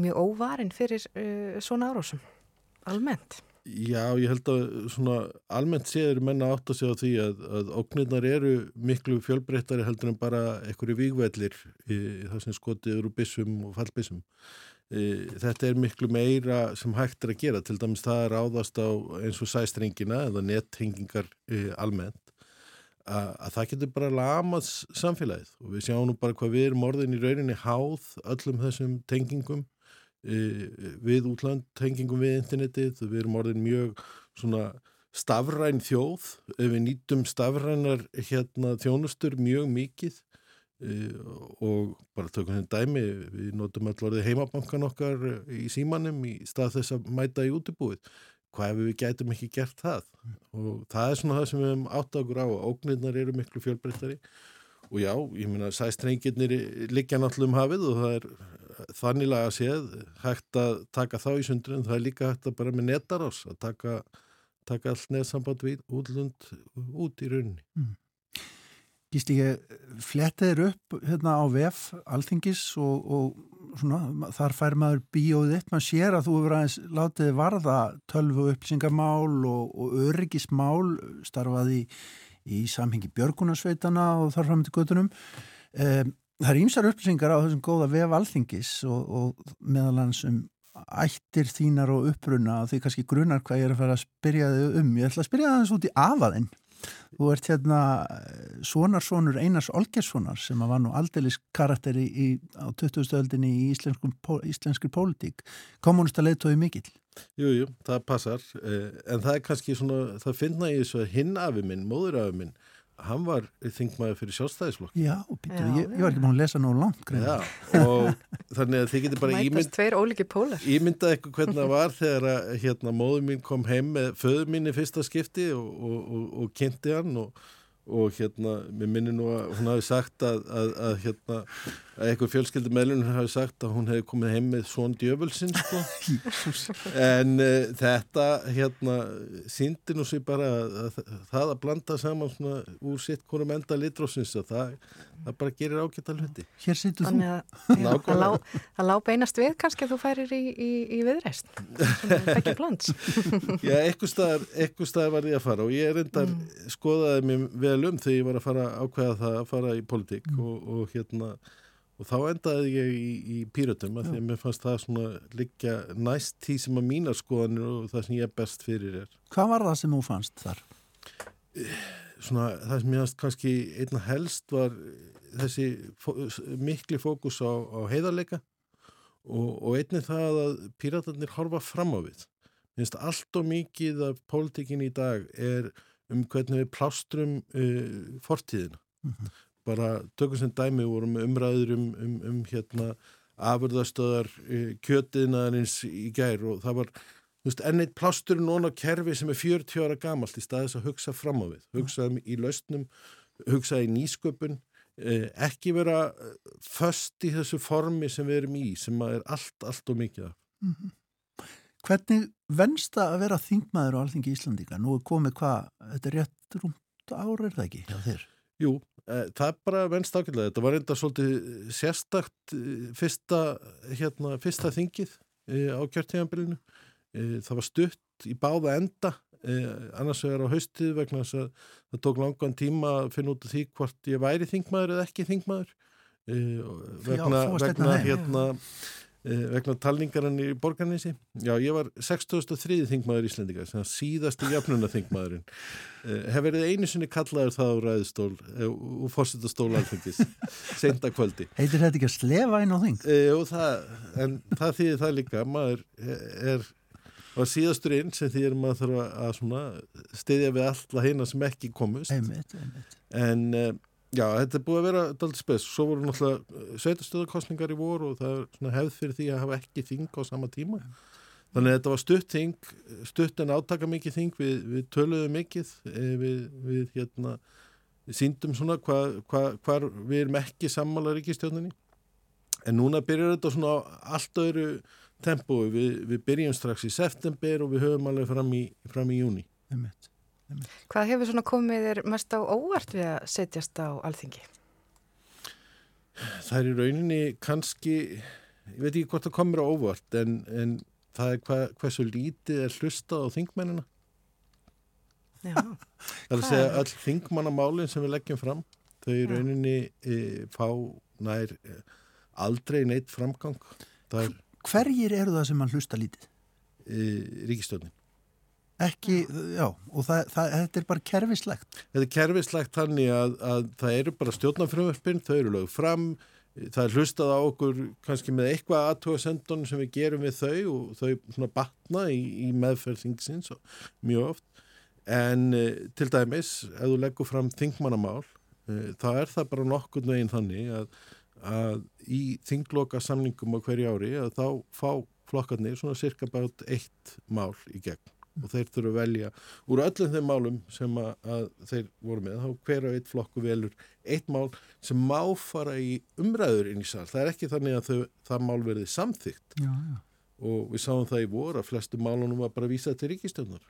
Speaker 3: mjög óvarin fyrir e, svona árósum, almennt.
Speaker 7: Já, ég held að svona almennt séður menna átt að segja því að, að óknirnar eru miklu fjölbreyttari heldur en bara einhverju vígvellir í það sem skotið eru bissum og fallbissum. þetta er miklu meira sem hægt er að gera, til dæmis það er áðast á eins og sæstrengina eða nettengingar almennt að, að það getur bara lamað samfélagið. Og við sjáum nú bara hvað við erum orðin í rauninni háð öllum þessum tengingum við útland, tengingum við internetið, við erum orðin mjög svona stafræn þjóð, ef við nýtum stafrænar hérna, þjónustur mjög mikið og bara tökum hérna dæmi, við notum allorðið heimabankan okkar í símanum í stað þess að mæta í útibúið. Hvað ef við gætum ekki gert það? Og það er svona það sem við hefum átt ákur á. Og ógnirnar eru miklu fjölbreyttari og já, ég meina, sæstrengirnir liggja náttúrulega um hafið og það er þannilega að séð hægt að taka þá í sundurinn, það er líka hægt að bara með netarás að taka taka allt neðsamband við útlund út í rauninni. Mm.
Speaker 1: Gísli, ég flettiðir upp hérna á VF alþingis og, og svona, þar fær maður bíóðið eitt, maður sér að þú hefur aðeins látið varða tölvu upplýsingamál og, og öryggismál starfaði í, í samhengi björgunarsveitana og þar fram til göttunum. Um, það er ímsar upplýsingar á þessum góða VF alþingis og, og meðal hans um ættir þínar og uppruna og því kannski grunar hvað ég er að fara að spyrja þig um. Ég ætla að spyrja það eins út í afaðinn. Þú ert hérna svonarsvonur Einars Olgerssonar sem var nú aldeilis karakteri í, á 20. öldinni í íslenskri pólitík. Kommunista leittói mikill?
Speaker 7: Jú, jú, það passar. Eh, en það er kannski svona, það finna ég þess að hinn afi minn, móður afi minn, hann var þingmaður fyrir sjálfstæðisflokk.
Speaker 1: Já, Pítur, ég, ég var ekki búin að lesa nú langt
Speaker 7: Já, og þannig að þið getur bara
Speaker 3: ímynd,
Speaker 7: ímyndað eitthvað hvernig það var þegar að hérna, móður mín kom heim með föður mín í fyrsta skipti og, og, og, og kynnti hann og og hérna, mér minnir nú að hún hafi sagt að, að, að hérna að einhver fjölskyldi meðlunum hafi sagt að hún hefði komið heim með svon djöfulsinn sko. en uh, þetta hérna síndi nú sér bara að, að það að blanda saman svona úr sitt konum enda litrósins að það, það bara gerir ágætt að hluti
Speaker 1: Hér sýttu þú
Speaker 3: Það lá, lá beinast við kannski að þú færir í, í, í viðreist ekki blands
Speaker 7: Já, eitthvað staðar var ég að fara og ég er endar mm. skoðaði mér vel um þegar ég var að fara ákveða það að fara í politík mm. og, og hérna Og þá endaði ég í, í Píratum að því að mér fannst það svona liggja næst tí sem að mína skoðanir og það sem ég er best fyrir er.
Speaker 1: Hvað var það sem þú fannst þar?
Speaker 7: Svona það sem ég fannst kannski einna helst var þessi fó, mikli fókus á, á heiðarleika og, og einni það að Píratarnir horfa fram á við. Mér finnst allt og mikið af pólitíkin í dag er um hvernig við plástrum uh, fortíðina. Mm -hmm bara tökum sem dæmi vorum umræður um, um, um hérna afurðastöðar eh, kjötiðnaðarins í gær og það var veist, enneitt plástur núna kerfi sem er 40 ára gamalt í staðis að hugsa fram á við, hugsa í lausnum, hugsa í nýsköpun, eh, ekki vera eh, först í þessu formi sem við erum í, sem er allt, allt og mikið af. Mm -hmm.
Speaker 1: Hvernig venst það að vera þingmaður á Alþingi Íslandíka? Nú er komið hvað, þetta er rétt rúmt ára er það ekki hjá þér?
Speaker 7: Jú, Eh, það er bara venst ákveðlega. Þetta var enda svolítið sérstakt fyrsta, hérna, fyrsta þingið eh, á kjörtíðanbylinu. Það var stutt í báða enda, annars vegar á haustið vegna þess að það tók langan tíma að finna út af því hvort ég væri þingmaður eða ekki þingmaður. Vegna, vegna hérna... Eh, vegna talningarinn í borgarnesi. Já ég var 6003 þingmaður í Íslandika síðasti jafnuna þingmaðurinn eh, hef verið einu sinni kallaður það á ræðistól eh, og fórsetastól alþengis senda kvöldi.
Speaker 1: Heitir þetta ekki að slefa inn á þing?
Speaker 7: Jú, það, en það þýðir það líka maður er var síðasturinn sem þýðir maður þarf að stiðja við alla heina sem ekki komust
Speaker 1: einmitt, einmitt.
Speaker 7: en Já, þetta er búið að vera dalt spes. Svo voru náttúrulega eh, sveitastöðarkostningar í voru og það er hefð fyrir því að hafa ekki þing á sama tíma. Þannig að þetta var stutt þing, stutt en átaka mikið þing, við, við töluðum mikið, eh, við, við hérna, síndum svona hvað hva, hva, við erum ekki sammála ríkistjóninni. En núna byrjar þetta svona allt öðru tempói. Við, við byrjum strax í september og við höfum alveg fram í, fram í júni.
Speaker 1: Það er mitt.
Speaker 3: Hvað hefur svona komið þér mest á óvart við að setjast á alþingi?
Speaker 7: Það er í rauninni kannski, ég veit ekki hvort það komir á óvart en, en það er hva, hversu lítið er hlusta á þingmennina. Já. Það er að segja öll þingmannamálinn sem við leggjum fram, þau í rauninni e, fá nær e, aldrei neitt framgang. Það er
Speaker 1: hverjir eru það sem hann hlusta lítið?
Speaker 7: ríkistjónin.
Speaker 1: Ekki, já, og það, það, þetta er bara kerfislegt.
Speaker 7: Þetta er kerfislegt þannig að, að það eru bara stjórnarfrumverfin, þau eru lögð fram, það er hlustað á okkur kannski með eitthvað aðtóðasendun sem við gerum við þau og þau svona batna í, í meðferðingsins mjög oft. En e, til dæmis, ef þú leggur fram þingmannamál, e, þá er það bara nokkur veginn þannig að, að í þingloka samningum á hverju ári að þá fá flokkarnir svona cirka bát eitt mál í gegn og þeir þurfu að velja úr öllum þeim málum sem að, að þeir voru með, þá hver og eitt flokku velur eitt mál sem má fara í umræður inn í sall. Það er ekki þannig að þau, það mál verði samþygt
Speaker 1: Já, já.
Speaker 7: og við sáum það í voru að flestu málunum var bara vísað til ríkistjónar.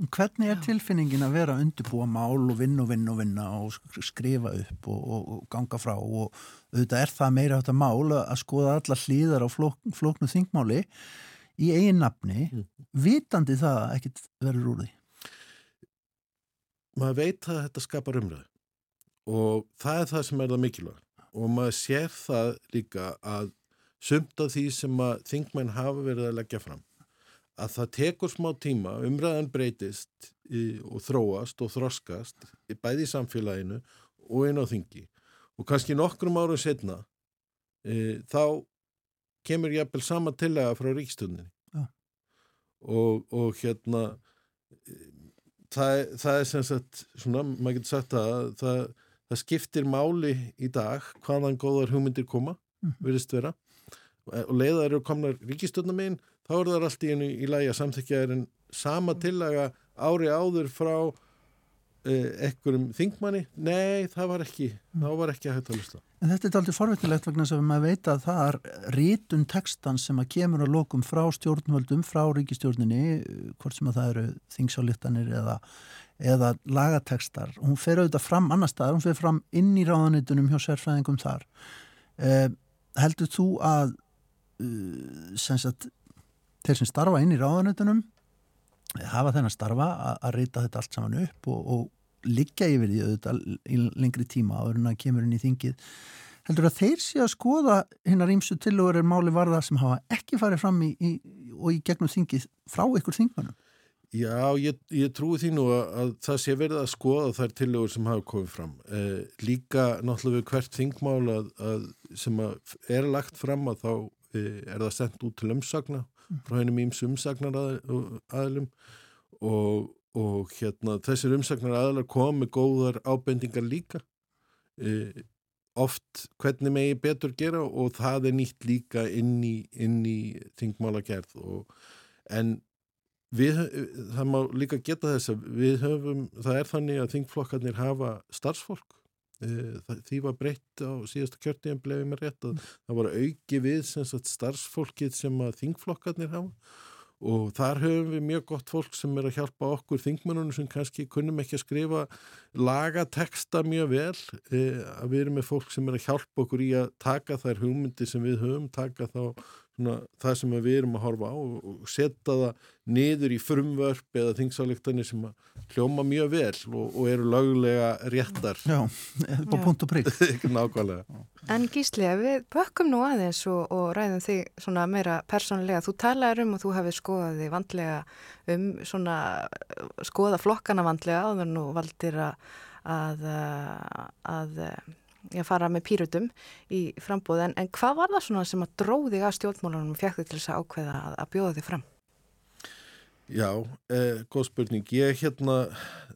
Speaker 1: Hvernig er tilfinningin að vera að undirbúa mál og vinna og vinna og vinna og skrifa upp og, og, og ganga frá? Og auðvitað er það meira þetta mál að skoða alla hlýðar á flók, flóknu þingmáli í eigin nafni,
Speaker 7: Mm.
Speaker 1: vitandi það að ekkit verður úr því.
Speaker 7: Maður veit að þetta skapar umræðu. Og það er það sem er það mikilvæg og maður sér það líka að sumt af því sem að þingmenn hafa verið að leggja fram að það tekur smá tíma, umræðan breytist í, og þróast og þroskast í bæði samfélaginu og inn á þingi og kannski nokkrum árum setna e, þá kemur jafnvel sama tillega frá ríkstundinni
Speaker 1: Já.
Speaker 7: og, og hérna e, það, það er sem sagt svona, maður getur sagt að það, það skiptir máli í dag hvaðan góðar hugmyndir koma
Speaker 1: Mhm.
Speaker 7: virðist vera og leiðar eru komnar ríkistöndamegin þá er það allt í einu í lægi að samþykja er en sama tillaga ári áður frá eh, ekkurum þingmanni nei, það var ekki það var ekki að hægt að lusla
Speaker 1: En þetta er aldrei forvitilegt vegna sem maður veit að það er rítun textan sem að kemur að lokum frá stjórnvöldum, frá ríkistjórninni, hvort sem að það eru þingsálíktanir eða, eða lagatekstar. Hún fer auðvitað fram annar staðar, hún fer fram inn í ráðanitunum hjá sérfræðingum þar. Eh, heldur þú að uh, sem sagt, þeir sem starfa inn í ráðanitunum hafa þennan starfa að, að reyta þetta allt saman upp og, og liggja yfir því auðvitað í lengri tíma áður en að kemur inn í þingið. Heldur að þeir sé að skoða hinnar ímsu tillögur er máli varða sem hafa ekki farið fram í, í, og í gegnum þingið frá ykkur þingmannum
Speaker 7: Já, ég, ég trúi því nú að, að það sé verið að skoða þær tillögur sem hafa komið fram. Eh, líka náttúrulega hvert þingmál að, að sem að er lagt fram að þá eh, er það sendt út til umsagna frá hennum ímsu umsagnar aðlum og, og hérna þessir umsagnar aðlar komi góðar ábendingar líka. Eh, oft hvernig megi betur gera og það er nýtt líka inn í, í þingmálagerð en Við, það má líka geta þess að við höfum, það er þannig að þingflokkarnir hafa starfsfólk því var breytt á síðasta kjörtíðan bleið mér rétt að það var auki við sem sagt, starfsfólkið sem að þingflokkarnir hafa. Og þar höfum við mjög gott fólk sem er að hjálpa okkur þingmennunum sem kannski kunnum ekki að skrifa lagateksta mjög vel. Eh, að við erum með fólk sem er að hjálpa okkur í að taka þær hugmyndi sem við höfum, taka þá það sem við erum að horfa á og, og setja það niður í frumvörp eða þingsáleiktanir sem að hljóma mjög vel og, og eru löglega réttar.
Speaker 1: Já, á punkt og
Speaker 7: nákvæmlega.
Speaker 3: En Gísli, ef við bökkum nú aðeins og, og ræðum þig svona meira persónulega, þú talaður um og þú hefði skoðað þig vandlega um svona, skoða flokkana vandlega áður nú valdir að, að, uh, að fara með pýrutum í frambúð, en, en hvað var það svona sem að dróði að stjórnmálunum þig til þess að ákveða að, að bjóða þig fram?
Speaker 7: Já, eh, góð spurning. Ég hérna,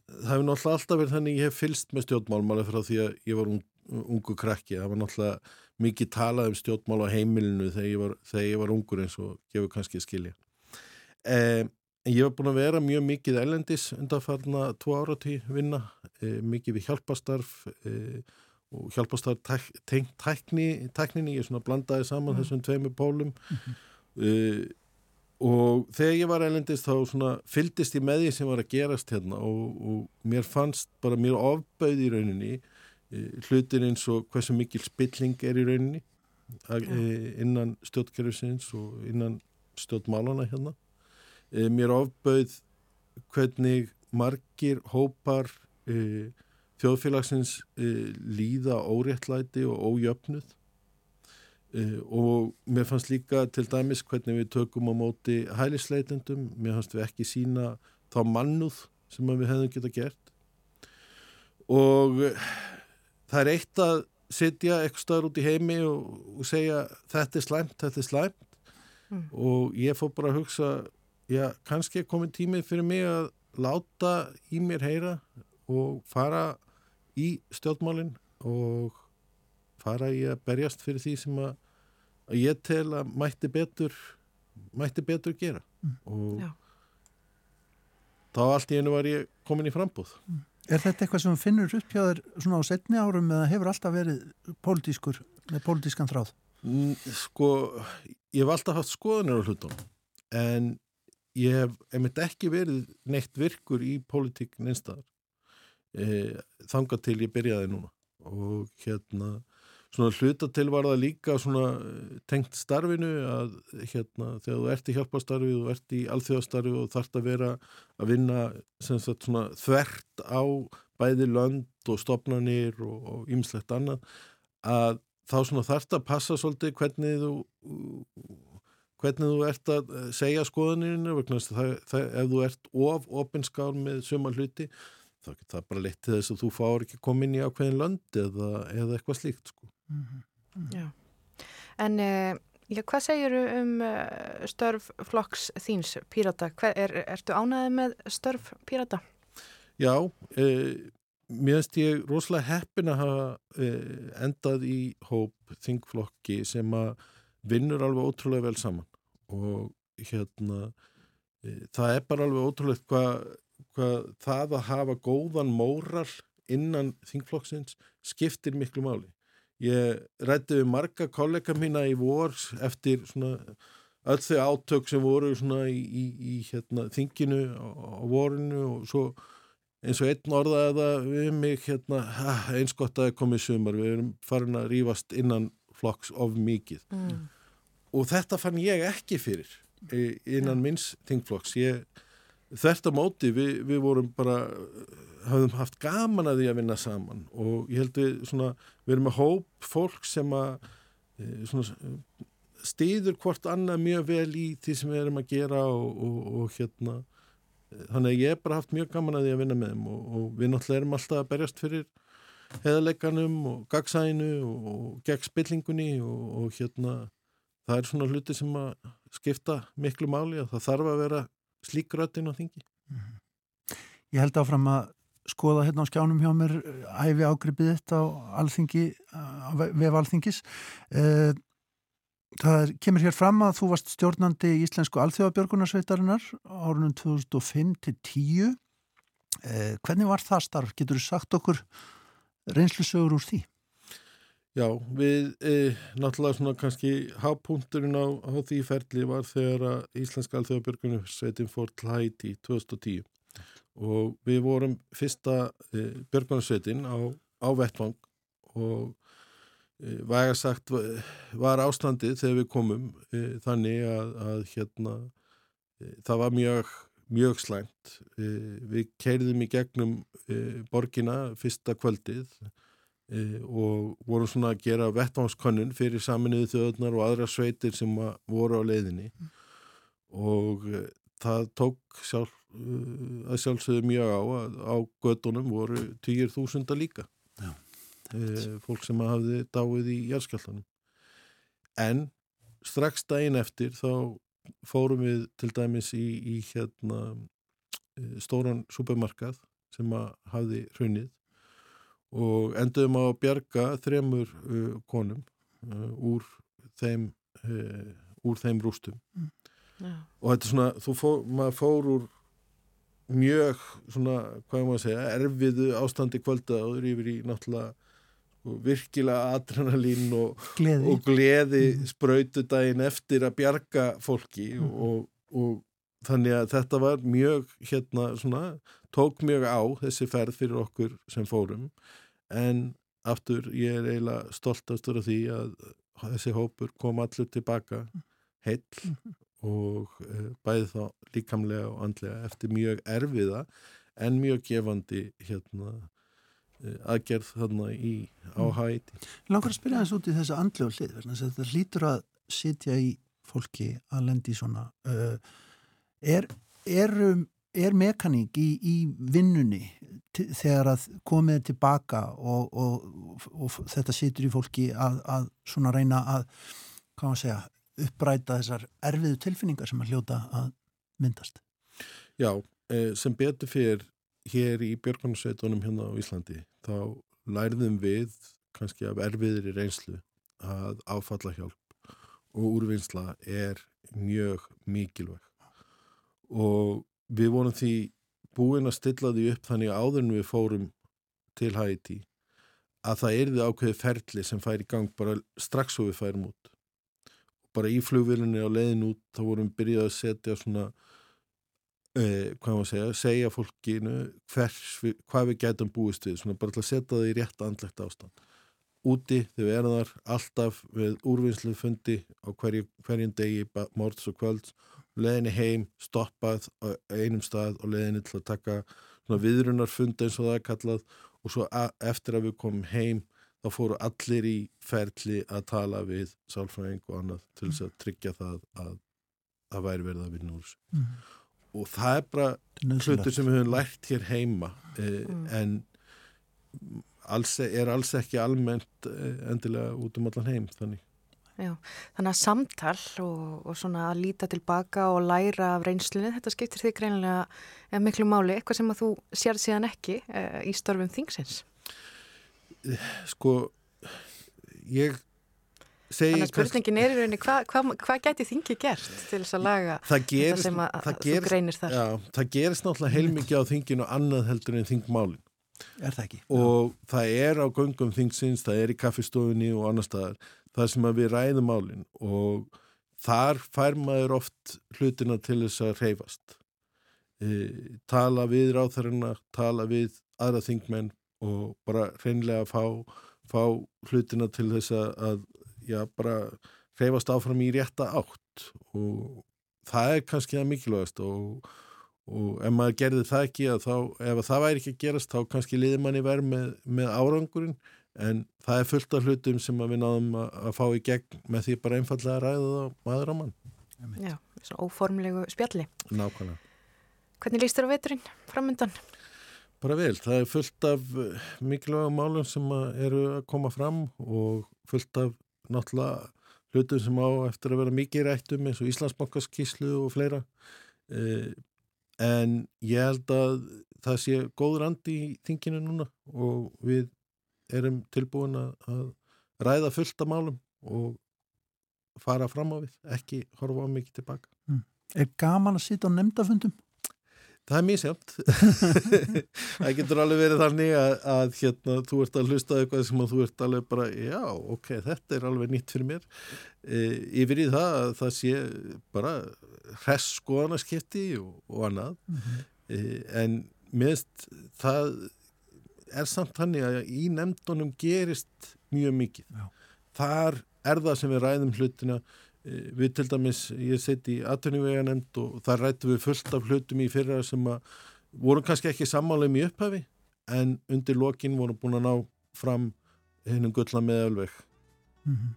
Speaker 7: það hefur náttúrulega alltaf verið þannig ég hef fylst með stjórnmálmáli frá því að ég var un, ungu krakki. Það var náttúrulega mikið talað um stjórnmál á heimilinu þegar ég var, þegar ég var ungur eins og gefur kannski skilja. Eh, ég var búin að vera mjög mikið ellendis undanfarna tvo áratí vinna, eh, mikið við hjálpastarf eh, og hjálpastarf tæk, tengt tækni, tækninni, ég svona blandaði saman þessum tveimur pólum. Eh, og þegar ég var elendist þá svona fyldist ég með því sem var að gerast hérna og, og mér fannst bara mér ofbauð í rauninni e, hlutir eins og hversu mikil spilling er í rauninni að, e, innan stjórnkerfisins og innan stjórnmálana hérna. E, mér ofbauð hvernig margir hópar e, þjóðfélagsins e, líða óréttlæti og ójöfnuð. Uh, og mér fannst líka til dæmis hvernig við tökum á móti hælisleitendum, mér fannst við ekki sína þá mannúð sem við hefðum geta gert. Og uh, það er eitt að sitja eitthvað staður út í heimi og, og segja þetta er slæmt, þetta er slæmt. Mm. og ég fór bara að hugsa já, kannski er komin tímið fyrir mig að láta í mér heyra og fara í stjórnmálinn og fara í að berjast fyrir því sem að, að ég tel að mætti betur mætti betur gera mm. og Já. þá allt í einu var ég komin í frambúð mm.
Speaker 1: Er þetta eitthvað sem finnur upp hjá þér svona á setni árum eða hefur alltaf verið pólitískur með pólitískan þráð?
Speaker 7: Mm, sko, ég hef alltaf haft skoðanir á hlutum en ég hef einmitt ekki verið neitt virkur í pólitík neinstæðar e, þanga til ég byrjaði núna. Og hérna svona hluta til var það líka svona e, tengt starfinu að hérna þegar þú ert í hjálpastarfi þú ert í alþjóðastarfi og þart að vera að vinna sagt, svona, þvert á bæði lönd og stopnarnir og ýmslegt annað að þá svona þart að passa svolítið hvernig þú hvernig þú ert að segja skoðanirinu vegna þess að ef þú ert of ofinskál með suma hluti þá getur það bara leitt til þess að þú fár ekki komin í ákveðin lönd eða, eða eitthvað slíkt sko. Mm -hmm.
Speaker 3: Mm -hmm. En uh, já, hvað segir um uh, störf flokks þíns pírata? Er, ertu ánaðið með störf pírata?
Speaker 7: Já, uh, mér finnst ég rosalega heppin að hafa endað í hóp þingflokki sem að vinnur alveg ótrúlega vel saman og hérna það er bara alveg ótrúlegt hvað hvað það að hafa góðan móral innan þingflokksins skiptir miklu máli. Ég rætti við marga kollega mína í vor eftir svona öll þau átök sem voru í, í, í hérna, þinginu á, vorinu og svo eins og einn orðaði það við mig hérna, eins gott að komið sumar, við erum farin að rýfast innan flokks of mikið mm. og þetta fann ég ekki fyrir innan ja. minns þingflokks, ég Þetta móti, við, við vorum bara, hafðum haft gaman að því að vinna saman og ég held við svona, við erum að hóp fólk sem að e, svona, stýður hvort annað mjög vel í því sem við erum að gera og, og, og hérna, þannig að ég hef bara haft mjög gaman að því að vinna með þeim og, og við náttúrulega erum alltaf að berjast fyrir heðaleikanum og gagsænu og gegn spillingunni og hérna, það er svona hluti sem að skipta miklu máli að það þarf að vera slík röttin á þingi. Mm -hmm.
Speaker 1: Ég held áfram að skoða hérna á skjánum hjá mér æfi ágripið þetta á alþingi, á vef alþingis. Eh, það kemur hér fram að þú varst stjórnandi í Íslensku alþjóðabjörgunarsveitarinnar árunum 2005-10. Eh, hvernig var það starf? Getur þú sagt okkur reynslusögur úr því?
Speaker 7: Já, við e, náttúrulega svona kannski hápunkturinn á, á því ferli var þegar að Íslenska alþjóðabjörgunum sveitin fór til Hæti 2010 og við vorum fyrsta e, björgunarsveitin á, á vettvang og e, væga sagt var ástandið þegar við komum e, þannig að, að hérna e, það var mjög, mjög slæmt. E, við keirðum í gegnum borgina fyrsta kvöldið og voru svona að gera vettvánskönnun fyrir saminuðu þjóðunar og aðra sveitir sem voru á leiðinni. Mm. og e, það tók sjálf, e, að sjálfsögðu mjög á að á gödunum voru týjir þúsunda líka. E, fólk sem hafði dáið í jæðskjáltanum en strax daginn eftir þá fórum við til dæmis í, í hérna stóran supermarkað sem hafði hrunnið og enduðum á að bjarga þremur uh, konum uh, úr þeim uh, úr þeim rústum mm. yeah. og þetta er svona, þú fór, maður fór úr mjög svona, hvað er maður að segja, erfiðu ástandi kvölda og þú yfir í náttúrulega virkilega adrenalín og gleði, og gleði mm. spröytu daginn eftir að bjarga fólki mm. og, og þannig að þetta var mjög hérna svona, tók mjög á þessi ferð fyrir okkur sem fórum en aftur ég er eiginlega stoltastur af því að þessi hópur kom allur tilbaka heill mm -hmm. og uh, bæði þá líkamlega og andlega eftir mjög erfiða en mjög gefandi hérna uh, aðgerð þarna í, á
Speaker 1: Mm. Langar að spyrja þess út í þessu andlega hlið þess að þetta hlýtur að sitja í fólki að lendi svona uh, er, er, er mekaník í, í vinnunni þegar að komið er tilbaka og, og, og þetta situr í fólki að, að svona reyna að segja, uppræta þessar erfiðu tilfinningar sem að hljóta að myndast.
Speaker 7: Já, eh, sem betur fyrir hér í Björgunarsveitunum hérna á Íslandi, þá lærðum við kannski af erfiðri reynslu að áfalla hjálp og úrvinnsla er mjög mikilvæg og við vorum því búin að stilla því upp þannig að áður en við fórum til Haiti að það erði ákveði ferli sem fær í gang bara strax og við færum út. Bara í flugvilinni á leiðin út þá vorum við byrjað að setja svona eh, hvað maður segja, segja fólkinu við, hvað við getum búist við svona bara til að setja það í rétt andlegt ástand. Úti þegar við erum þar alltaf við úrvinnslu fundi á hverju, hverjum degi, mords og kvölds leðinni heim, stoppað á einum stað og leðinni til að taka svona viðrunar funda eins og það er kallað og svo eftir að við komum heim þá fóru allir í ferli að tala við sálfræðing og annað til þess að tryggja það að það væri verið að vinna úr þessu
Speaker 1: Mm.
Speaker 7: og það er bara hlutur sem við höfum lært hér heima eh,
Speaker 3: Mm.
Speaker 7: en alls, er alls ekki almennt eh, endilega út um allan heim þannig.
Speaker 3: Já, þannig að samtal og, og svona að líta tilbaka og læra af reynslunni, þetta skiptir þig greinilega eh, miklu máli, eitthvað sem að þú sér síðan ekki eh, í störfum þingsins.
Speaker 7: Sko, ég segi...
Speaker 3: Þannig að spurningin er í rauninni, hvað hva, hva gæti þingi gert til þess að laga
Speaker 7: það gerist,
Speaker 3: þetta sem að,
Speaker 7: það
Speaker 3: að þú
Speaker 7: gerist,
Speaker 3: greinir þar?
Speaker 7: Já, það gerist náttúrulega heilmikið á þinginu annað heldur en þingmálin
Speaker 1: Er það ekki?
Speaker 7: og það er á göngum þingsins, það er í kaffistofunni og annar staðar, það sem að við ræðum málin og þar fær maður oft hlutina til þess að reyfast e, tala við ráþarina tala við aðra þingmenn og bara reynlega fá, fá hlutina til þess að, já, bara reyfast áfram í rétta átt og það er kannski það mikilvægast og og ef maður gerði það ekki þá, ef það væri ekki að gerast þá kannski liði manni verð með, með árangurinn en það er fullt af hlutum sem við náðum að, að fá í gegn með því bara einfallega að ræða það maður á mann.
Speaker 3: Já, svona óformlegu spjalli.
Speaker 7: Nákvæmlega.
Speaker 3: Hvernig líst þér á veturinn framöndan?
Speaker 7: Bara vel, það er fullt af eh, mikilvæga málum sem að eru að koma fram og fullt af náttúrulega hlutum sem á eftir að vera mikið rættum eins og Íslandsbankaskíslu og fleira eh, en ég held að það sé góð randi í þinginu núna og við erum tilbúin að, ræða fullt af málum og fara fram á við, ekki horfa á mikið tilbaka.
Speaker 1: Er gaman að sitja á nefndafundum?
Speaker 7: Það er mísjönd. það getur alveg verið þannig að, að hérna, þú ert að hlusta eitthvað sem þú ert alveg bara, já, ok, þetta er alveg nýtt fyrir mér. E, yfir í það að það sé bara hress skoðanaskipti og, og annað. E, en minnst það er samt þannig að í nefndunum gerist mjög mikið.
Speaker 1: Já.
Speaker 7: Þar er það sem við ræðum hlutina Eh, við til dæmis, ég seti í atvinnuvega nefnd og þar rættum við fullt af hlutum í fyrra sem að voru kannski ekki sammála um í upphafi en undir lokin voru búin að ná fram hennum gulla með alveg
Speaker 1: Mm -hmm.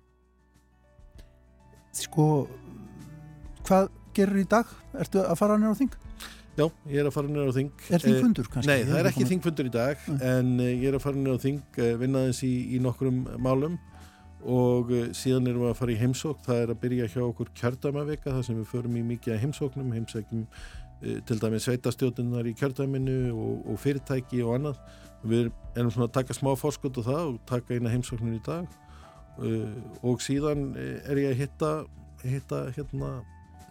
Speaker 1: Sko, hvað gerur í dag? Ertu að fara á þing?
Speaker 7: Já, ég er að fara nýra á þing.
Speaker 1: Er þingfundur kannski?
Speaker 7: Nei, það er ekki þingfundur í dag
Speaker 1: Nei.
Speaker 7: en eh, ég er að fara nýra á þing eh, vinnaðins í, í nokkrum málum. Og eh, síðan erum við að fara í heimsókn. Það er að byrja hjá okkur kjördæmavika þar sem við förum í mikið heimsóknum heimsækjum eh, til dæmis sveitastjóðunar í kjördæminu og, og fyrirtæki og annað. Við erum svona að taka smá fórskot á það og taka eina heimsóknun í dag. Og síðan eh, er ég að hitta, hitta hérna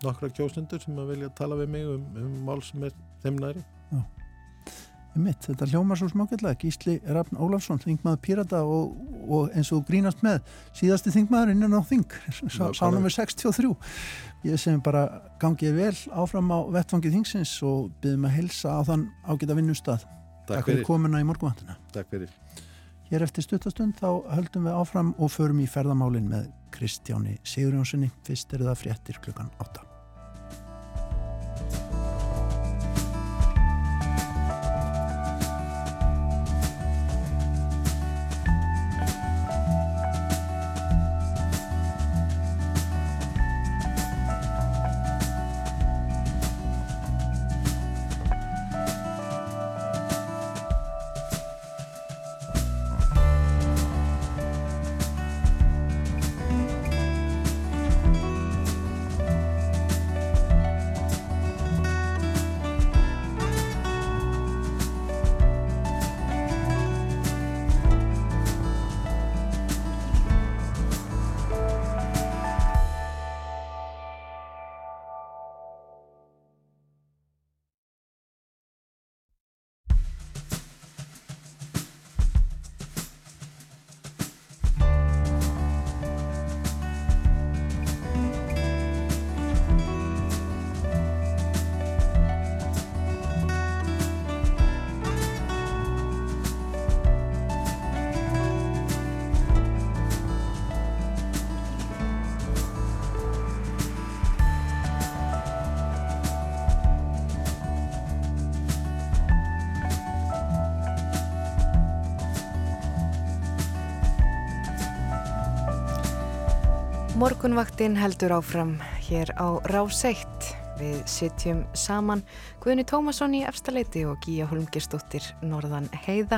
Speaker 7: nokkra kjósnendur sem að vilja tala við mig um, um mál sem er þeim næri
Speaker 1: Mitt, þetta hljómar svo smákjallega. Gísli Rafn Ólafsson, þingmaður Pírata og, og eins og grínast með síðasti þingmaður innan á þing sá, sá nummer 63 ég sem bara gangið vel áfram á vettfangi þingsins og byggðum að hilsa á þann ágæta vinnustad
Speaker 7: Takk
Speaker 1: fyrir
Speaker 7: fyrir,
Speaker 1: komuna í morgunvandina
Speaker 7: takk fyrir.
Speaker 1: Hér eftir stuttastund þá höldum við áfram og förum í ferðamálin með Kristjáni Sigurjónssoni fyrst er það fréttir klukkan 8
Speaker 3: Morgunvaktin heldur áfram hér á Ráseitt. Við sitjum saman Guðni Tómasson í Efstaleiti og Gíja Holmgerstóttir Norðan Heiða.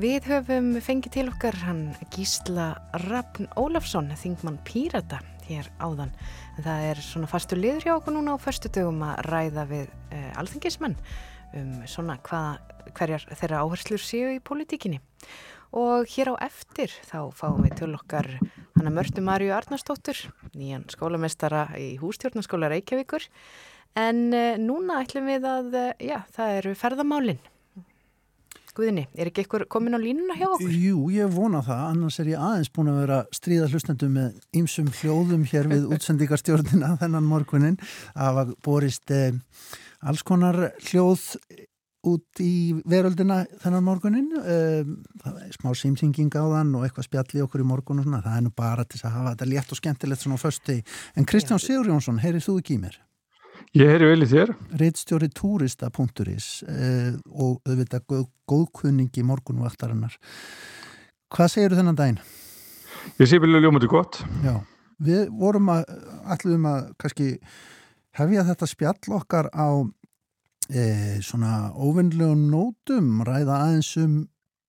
Speaker 3: Við höfum fengið til okkar hann Gísla Rappn Ólafsson, þingmann Pírata hér áðan. En það er svona fastur liður hjá okkur núna á förstu dögum að ræða við uh, alþengismenn um svona hvaða, hverjar þeirra áherslur séu í politíkinni. Og hér á eftir þá fáum við til okkar hana Mörtu Marju Arnarsdóttur, nýjan skólamestara í hústjórnarskóla Reykjavíkur. En uh, núna ætlum við að, uh, já, það eru ferðamálinn. Guðinni, er ekki eitthvað komin á línuna hjá okkur?
Speaker 1: Jú, ég vona það, annars er ég aðeins búin að vera stríða hlustendum með ýmsum hljóðum hér við útsendingarstjórnina þennan morgunin. Það var borist eh, alls konar hljóð út í veröldina þennan morgunin eh, er smá símsinging á þann og eitthvað spjalli okkur í morgun og svona, það er nú bara til að hafa þetta létt og skemmtilegt svona á fösti en Kristján Sigur Jónsson, heyrið þú ekki í mér?
Speaker 8: Ég heyri vel í þér.
Speaker 1: Reitstjóri túrista.is eh, og auðvitað góð, góðkunningi morgunvaktarinnar. Hvað segir þú þennan daginn?
Speaker 8: Ég sé vilja ljómaði gott.
Speaker 1: Já, við vorum að, alluðum að kannski hefja þetta spjall okkar á eh, svona óvinnlegum nótum, ræða aðeins um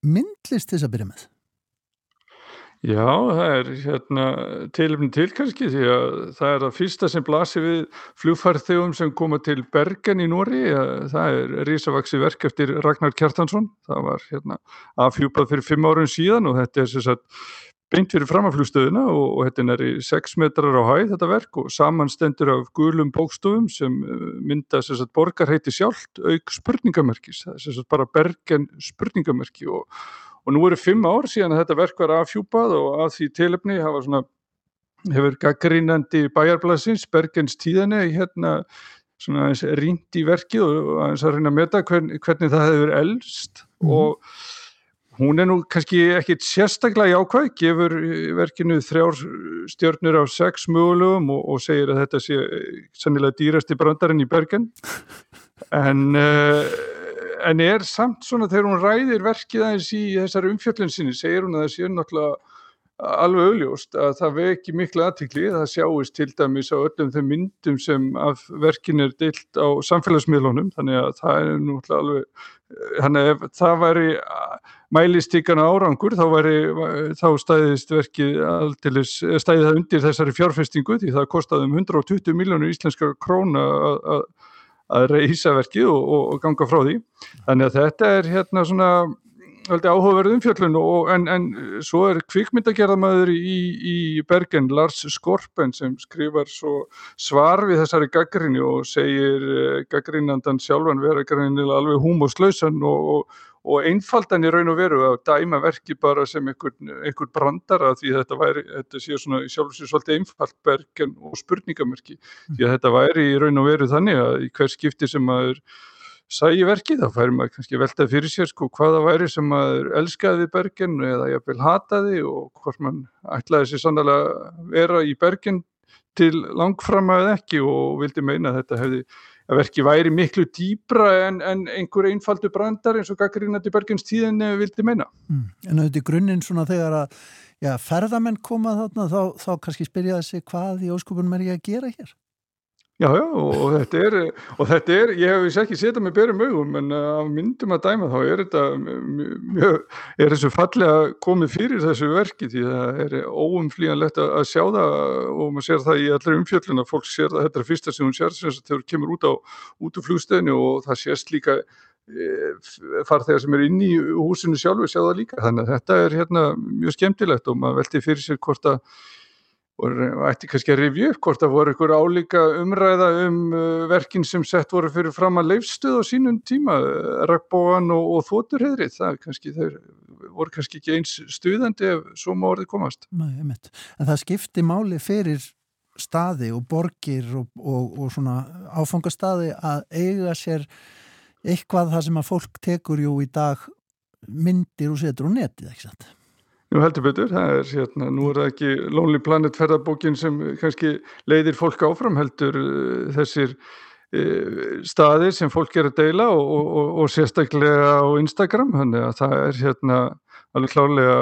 Speaker 1: myndlist þess að byrja með.
Speaker 8: Já, það er hérna tilumni til kannski því að það er það fyrsta sem blasir við flugfarþegum sem koma til Bergen í Nóri. Það er risavaksi verk eftir Ragnar Kjartansson. Það var hérna afhjúpað fyrir fimm árun síðan og þetta er sagt beint fyrir framaflugstöðuna og, og þetta er í 6 metrar á hæð þetta verk og samanstendur af gulum bókstofum sem mynda sem sagt borgarheiti sjálft auk spurningamerkis. Það er sagt bara Bergen spurningamerki og og nú eru fimm ár síðan að þetta verk var afhjúpað og að því tilöfni hafa svona, hefur gaggrínandi bæjarblæsins, Bergens tíðinni hérna svona aðeins rínt í verkið og aðeins að reyna að meta hvern, hvernig það hefur elst mm. og hún er nú kannski ekkit sérstaklega jákvæð, gefur verkinu þrjár stjörnur á sex mögulegum og, og segir að þetta sé sannilega dýrasti brandarinn í Bergen. En uh, en er samt svona þegar hún ræðir verkið aðeins í þessari umfjöllin sinni segir hún að það sé náttúrulega alveg augljóst að það veki miklu aðtikli, það sjáist til dæmis á öllum þeim myndum sem af verkin er deilt á samfélagsmiðlunum þannig að það er náttúrulega alveg þannig að það væri mælistíkana árangur þá væri þá stæðist verkið alltilis, stæði það undir þessari fjárfestingu því það kostaði um 120 miljónur íslenska króna að reysa verkið og, og, og ganga frá því. Þannig að þetta er hérna svona áhugaverð umfjöllun en, en svo er kvikmyndagerðamæður í, í Bergen, Lars Skorpen sem skrifar svar við þessari gaggrinni og segir eh, gaggrinnandan sjálfan vera greinilega alveg húmóslausan og, og og einfaldan í raun og veru að dæma verki bara sem einhvern, brandara því þetta væri, þetta sé svona sjálf og sér svolítið einfalt bergen og spurningamerki mm. því að þetta væri í raun og veru þannig að í hver skipti sem maður sæi verki þá færi maður kannski velta fyrir sér sko hvaða væri sem maður elskaði bergen eða jafnvel hataði og hvort mann ætlaði sér sannlega vera í bergen til langfram að ekki og vildi meina að þetta hefði að verki væri miklu dýbra en, en einhver einfaldu brandar eins og Gaggrínandi Bergens tíðin vildi meina.
Speaker 1: Mm. En auðvitað grunninn svona þegar að já, ferðamenn koma þarna þá, þá kannski spyrja þessi hvað í óskupunum er ég að gera hér?
Speaker 8: Já, já, og þetta er, og þetta er ég hef ekki setjað með berum augum en af myndum að dæma þá er þetta mjög, er þessu fallega komið fyrir þessu verki því það er óumflíjanlegt að sjá það og maður sér það í allir umfjölluna fólk sér það, þetta er fyrsta sem hún sér þegar það kemur út á út úr flugstöðinu og það sést líka e, farþegar sem er inn í húsinu sjálfu sjá það líka, þannig að þetta er hérna mjög skemmtilegt og maður velti fyrir sér hvort að og ætti kannski að rifja upp hvort það voru ykkur álíka umræða um uh, verkin sem sett voru fyrir fram að leifstuð á sínum tíma, Ragbóan og, og Þóturheðrið, það kannski þeir voru kannski ekki eins stuðandi ef svo má orðið komast.
Speaker 1: Nei, einmitt. En það skipti máli fyrir staði og borgir og, og, og svona áfangastaði að eiga sér eitthvað það sem að fólk tekur jú í dag myndir og setur og netið, ekki satt?
Speaker 8: Nú heldur betur, það er hérna, nú er það ekki Lonely Planet ferðarbókin sem kannski leiðir fólk áfram heldur uh, þessir uh, staðir sem fólk er að deila og, og, og sérstaklega á Instagram, þannig að það er hérna alveg klálega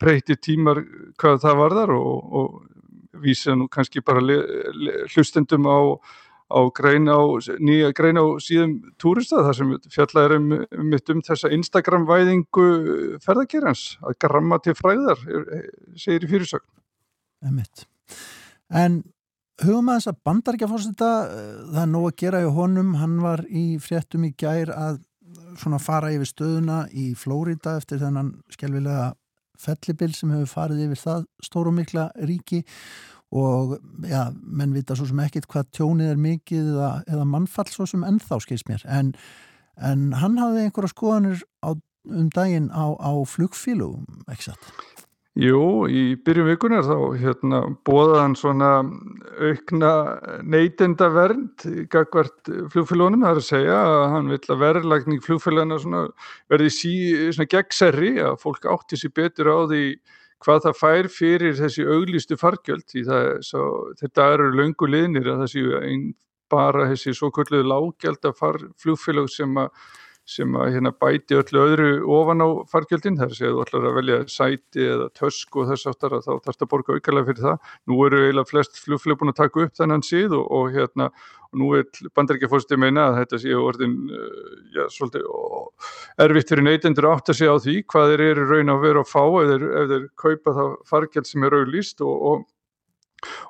Speaker 8: breyti tímar hvað það varðar og, og vísa nú kannski bara hlustendum á á grein á, nýja grein á síðum túrista þar sem fjallar um, um, um þessa Instagram-væðingu ferðarkerans að gramma til fræðar, segir í fyrirsögn.
Speaker 1: Emitt. En hugum að þess að bandaríkjafórseta, eh, það er nóg að gera í honum, hann var í fréttum í gær að svona fara yfir stöðuna í Flórida eftir þennan skjálfilega fellibill sem hefur farið yfir það stóru mikla ríki og já, menn vita svo sem ekkit hvað tjónið er mikið eða, eða mannfall svo sem ennþá skilst mér en, en hann hafði einhverja skoðanir á, um daginn á, á flugfílugum, ekki satt?
Speaker 8: Jú, í byrjum vikunar þá hérna, bóða hann svona aukna neytenda vernd gagvart flugfélagunum, það er að segja að hann vil að verðlagning flugfélagana verði sí, gegnsærri, að fólk átti sér betur á því hvað það fær fyrir þessi auglistu fargjöld því það, svo, þetta eru löngu liðnir að það séu bara þessi svo kvölduðu lágjald að flugfélag sem að sem að hérna, bæti öllu öðru ofan á fargjöldin, þar séu þú ætlar að velja sæti eða tösk og þess aftar að þá þarfst að borga aukarlega fyrir það. Nú eru eiginlega flest flugfélag búin að taka upp þennan síð og, og hérna og nú er bandarækjafórstið meina að þetta séu orðin uh, já, svolítið erfitt fyrir neytendur að segja á því hvað þeir eru raun að vera að fá ef þeir, ef þeir kaupa það fargjald sem er auðlýst og, og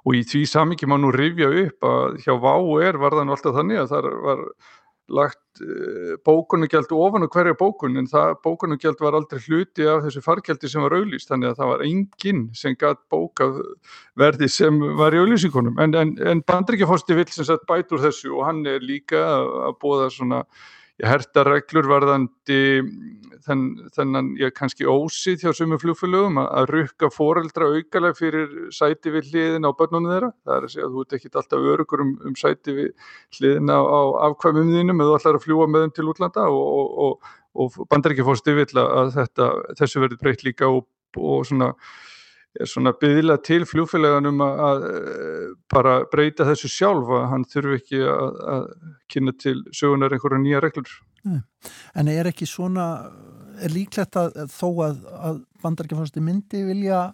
Speaker 8: og í því samingi má nú rifja upp að hjá VÁ er varðan alltaf þannig að það var lagt uh, bókunugjald ofan og hverja bókun en það bókunugjald var aldrei hluti af þessu fargjaldi sem var auðlýst þannig að það var enginn sem gætt bókað verði sem var í auðlýsingunum en, en, en bandrikjafósti vill sem sagt bæt úr þessu og hann er líka að bóða svona hertareglur varðandi þenn, þennan ég kannski ósið hjá sumu flugfélögum að, rukka foreldra aukalega fyrir sæti við hliðin á börnunum þeirra. Það er að segja að þú ert ekki alltaf örugur um, um sæti við hliðin á, á afkvæmum þínum eða ætlar að fljúa með þeim til útlanda og, og, og, og bandar ekki fórstu vill að þetta, þessu verður breytt líka og svona svona byggðila til fljófélaganum að, eh, bara breyta þessu sjálf að hann þurfi ekki að, að kynna til sögunar einhverja nýja reglur.
Speaker 1: En er ekki svona, er líklegt að þó að, að bandargefansti myndi vilja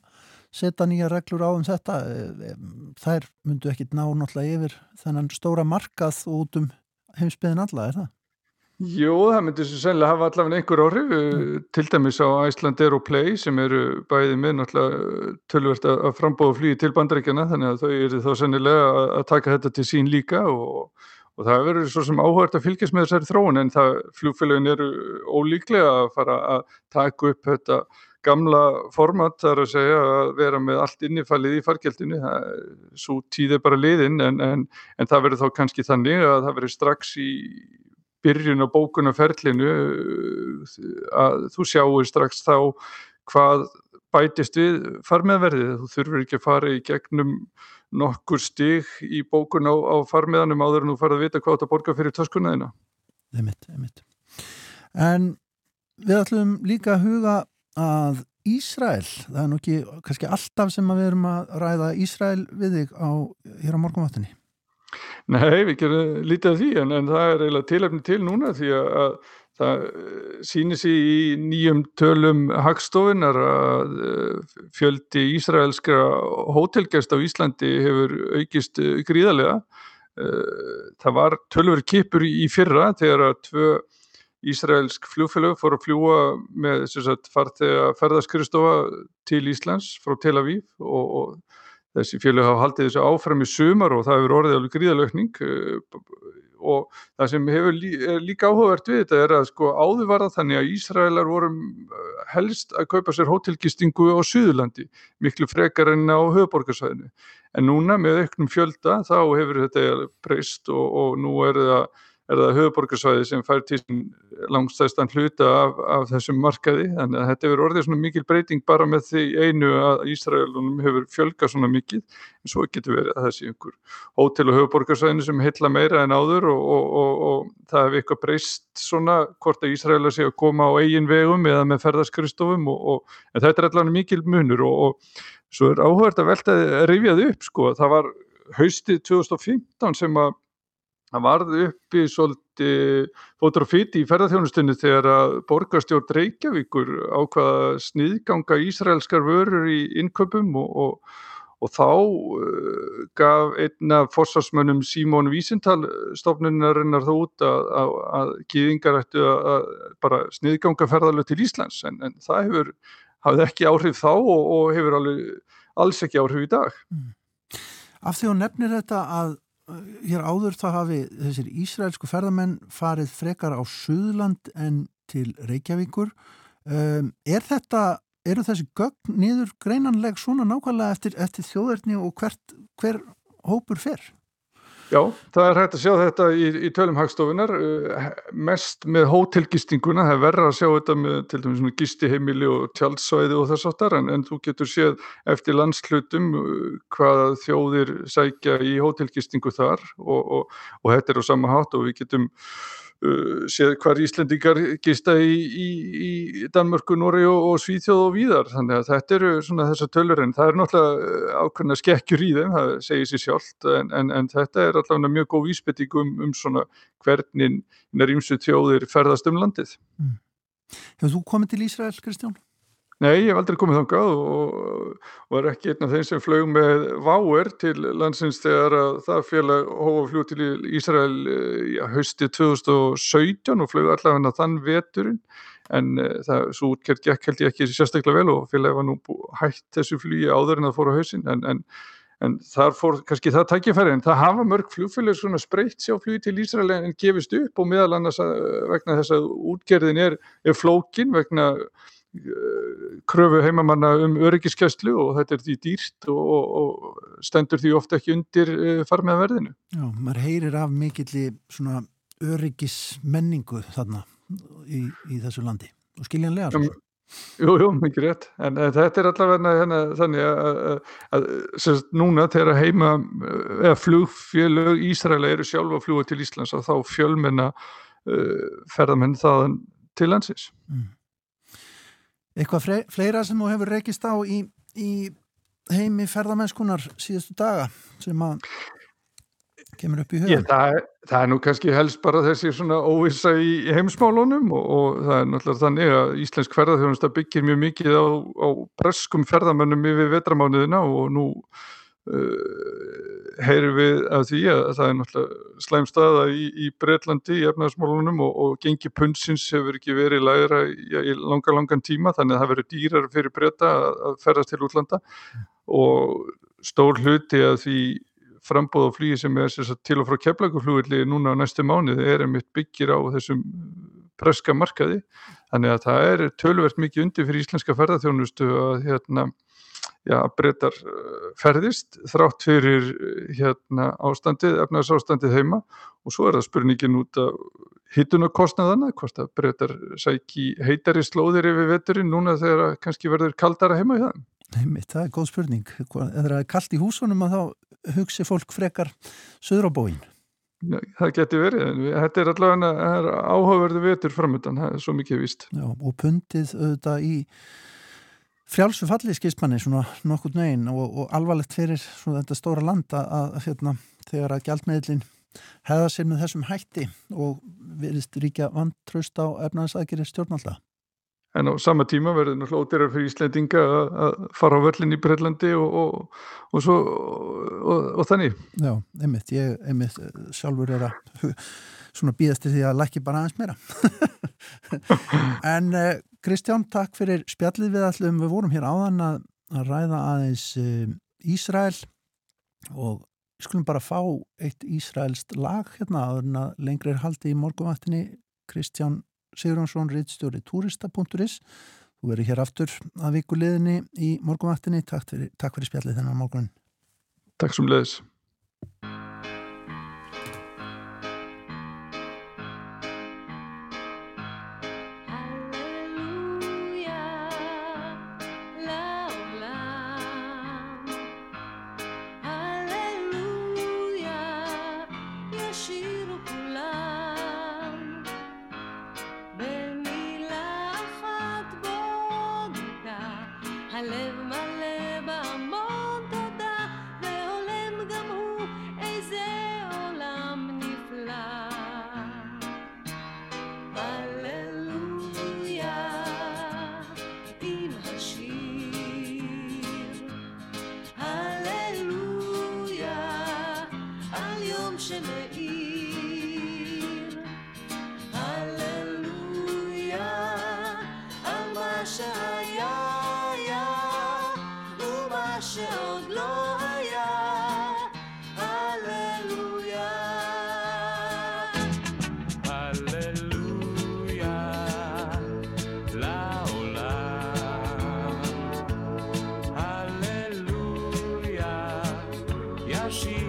Speaker 1: setja nýja reglur á um þetta, eh, þær myndu ekki ná náttúrulega yfir þennan stóra markað út um heimsbyðin alla, er það?
Speaker 8: Jú, það myndir svo sennilega hafa allavega einhver orðið, mm. til dæmis á Iceland Aeroplay sem eru bæðið með náttúrulega tölvert að frambóða flýði til bandaríkjana þannig að þau eru þá sennilega að taka þetta til sín líka og, og það verður svo sem áhört að fylgjast með þessari þróun en það flugfélagin eru ólíklega að fara að taka upp þetta gamla format þar að segja að vera með allt innifallið í fargjaldinu, svo tíð er bara liðin en, en, en það verður þá kannski þannig að það verður strax í byrjun á bókunarferlinu að þú sjáur strax þá hvað bætist við farmiðverðið. Þú þurfur ekki að fara í gegnum nokkur stig í bókun á, á farmiðanum áður en þú farið að vita hvað þetta borgar fyrir töskunnaðina.
Speaker 1: Einmitt, einmitt. En við ætlum líka að huga að Ísrael, það er nú ekki kannski alltaf sem við erum að ræða Ísrael við þig á hér á morgunvattinni.
Speaker 8: Nei, við gerum lítið af því en, en það er eiginlega tilöfni til núna því að, að það sýnir sér í nýjum tölum hagstofinar að eh, fjöldi Ísraelskra hótelgæst á Íslandi hefur aukist eh, gríðarlega. Eh, það var tölver kipur í fyrra þegar að tvö Ísraelsk fljófélög fór að fljúa með farþega ferðarskristofa til Íslands frá Tel Aviv og, og þessi fjölu hafa haldið þessu áfram í sumar og það hefur orðið alveg gríðalökning eh, og það sem hefur lí, líka áhugavert við þetta er að sko áður var það þannig að Ísraelar voru eh, helst að kaupa sér hótelgistingu á Suðurlandi miklu frekar enn á höfuborgarsvæðinu en núna með auknum fjölda þá hefur þetta breyst og, og nú er það er það höfuborgarsvæði sem fær til langstæðstan hluta af, af þessum markaði. Þannig að þetta hefur orðið svona mikil breyting bara með því einu að Ísraelunum hefur fjölgað svona mikið. En svo getur verið að þessi einhver hótel og höfuborgarsvæðinu sem heilla meira en áður og, og, og, og það hefur eitthvað breyst svona hvort að Ísraela sé að koma á eigin vegum eða með ferðarskristofum en þetta er allavega mikil munur og svo er áhugart að velta að rifja þið upp sko. Það var haustið 2015 sem að það varð uppi svolítið fytti í ferðarþjónustunni þegar að borgarstjórn Reykjavíkur ákvaða sniðganga Ísraelskar vörur í innköpum og, og, og þá uh, gaf einna fórsvarsmönnum Símón Vísintal stofnunarinnar þá út að, að, að gíðingar ættu að, bara sniðganga ferðarlöf til Íslands en, en það hefur, hafði ekki áhrif þá og, og hefur alveg, alls ekki áhrif í dag. Mm.
Speaker 1: Af því hún nefnir þetta að hér áður þá hafi þessir ísraelsku ferðamenn farið frekar á Suðland en til Reykjavíkur um, er þetta, eru þessi gögn niður greinanleg svona nákvæmlega eftir, eftir þjóðverðni og hvert, hver hópur fer?
Speaker 8: Já, það er hægt að sjá þetta í, í tölum hagstofunar, uh, mest með hótelgistinguna, það er verra að sjá þetta með til dæmis með gistiheimili og tjaldsvæði og þess aftar, en, en þú getur séð eftir landslutum uh, hvað þjóðir sækja í hótelgistingu þar og, og, og þetta er á sama hátt og við getum séð hvar Íslendingar gista í, í, í Danmörku, Nóri og, og Svíþjóð og víðar þannig að þetta eru svona þessar tölur en það er náttúrulega uh, ákveðna skekkjur í þeim það segir sér sjálft en, en, en þetta er allavega mjög góð vísbytting um, um svona hvernig nærjumsu þjóðir ferðast um landið mm.
Speaker 1: Hefur þú komið til Ísrael, Kristján?
Speaker 8: Nei, ég hef aldrei komið þangað og var ekki einn af þeim sem flög með váer til landsins þegar það félag hófa fljú til Ísrael já, haustið 2017 og flög allavega þann veturinn. En uh, það svo útkerð gekk held ég ekki sérstaklega vel og félagi var nú hægt þessu flugi áður en það fór á hausin en, en, en þar fór kannski það takkifæri en það hafa mörg flugfélag svona spreytt sér á flugi til Ísrael en gefist upp og meðal annars vegna þess að útgerðin er, er flókin vegna kröfu heimamanna um öryggiskeslu og þetta er því dýrt og, og stendur því ofta ekki undir uh, farmiðaverðinu.
Speaker 1: Já, maður heyrir af mikilli svona öryggismenningu þarna í, í þessu landi og skiljanlega svo.
Speaker 8: Jú, jú, mikið rétt, en þetta er allavega hérna, þannig að, að, að núna þegar heima eða flugfélög Ísraela eru sjálfa að fljúa til Íslands og þá fjölmenna uh, ferðamenn þaðan til landsins. Mm.
Speaker 1: Eitthvað fleira sem þú hefur reykist á í, í heimi ferðamennskunar síðustu daga sem að kemur upp í hugan?
Speaker 8: Það, það er nú kannski helst bara þessi svona óvisa í, heimsmálunum og, og það er náttúrulega þannig að Íslensk ferðarþjónusta byggir mjög mikið á, á breskum ferðamönnum yfir vetramánuðina og nú uh, heyrir við af því að það er náttúrulega slæmstaða í, í Breitlandi í efnaðsmálunum og, og gengi punnsins hefur ekki verið læra í, í langa langan tíma þannig að það verður dýrar fyrir breyta að ferðast til útlanda. Og stór hluti að því frambóð á flýi sem er til og frá keflaguflúilli núna á næstu mánuði er einmitt byggir á þessum preska markaði. Þannig að það er tölvert mikið undir fyrir íslenska ferðarþjónustu að hérna já, breytar eh, ferðist þrátt fyrir eh, hérna ástandið, efnarsástandið heima og svo er það spurningin út af hittunarkostnaðana, hvort að breytar sæki heitari slóðir yfir veturinn núna þegar kannski verður kaldara heima í það.
Speaker 1: Nei, það er góð spurning. Það er kallt í húsunum að þá hugsi fólk frekar söður á bóin.
Speaker 8: Já, það getur verið, þetta er allavega áhugaverðu vetur framöndan, það er svo mikið vist.
Speaker 1: Já, og pundið auðvitað í frjálsu falli skistmanni svona nokkur negin og, og alvarlegt fyrir svona þetta stóra land að, að hérna, þegar að gjaldmiðlin hefða sér með þessum hætti og verðist ríkja vantraust á efnaðsaðgerir stjórnallda.
Speaker 8: En á sama tíma verður náttúrulega ódýrar fyrir Íslandinga að fara á völlin í Breitlandi og, og, og, svo, og þannig.
Speaker 1: Já, einmitt, ég einmitt sjálfur er að svona býðast því að lækki bara aðeins meira. en uh, Kristján, takk fyrir spjallið við allum. Við vorum hér áðan að, að ræða aðeins uh, Ísrael og skulum bara fá eitt Ísraelst lag hérna að lengri er haldið í morgunvaktinni Kristján Sigurjónsson, rittstjóri turista.is Þú verður hér aftur að vikuleginni í morgunvaktinni. Takk fyrir, takk fyrir spjallið þennan morgun.
Speaker 8: Takk sem leðis.
Speaker 3: she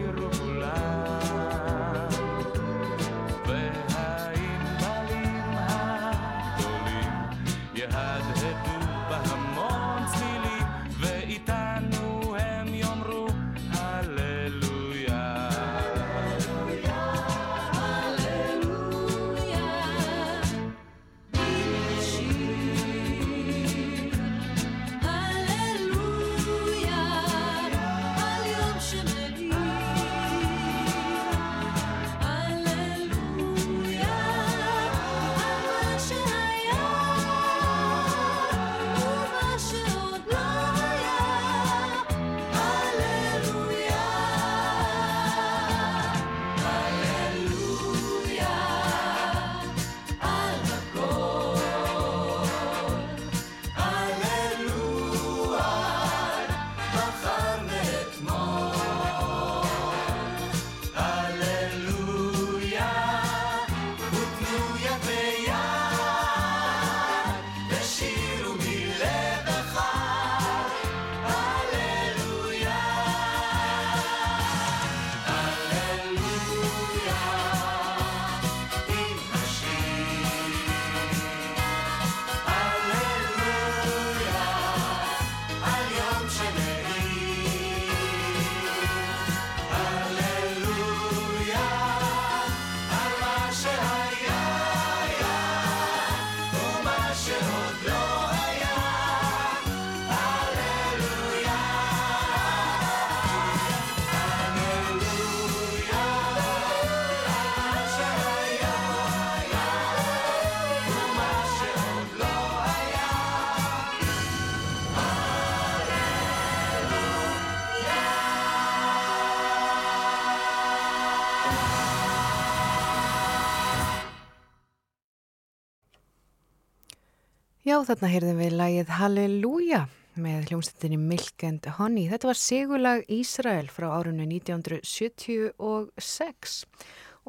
Speaker 3: þarna heyrðum við lagið Halleluja með hljómsendinni Milk and Honey. Þetta var segulag Ísrael frá árunni 1976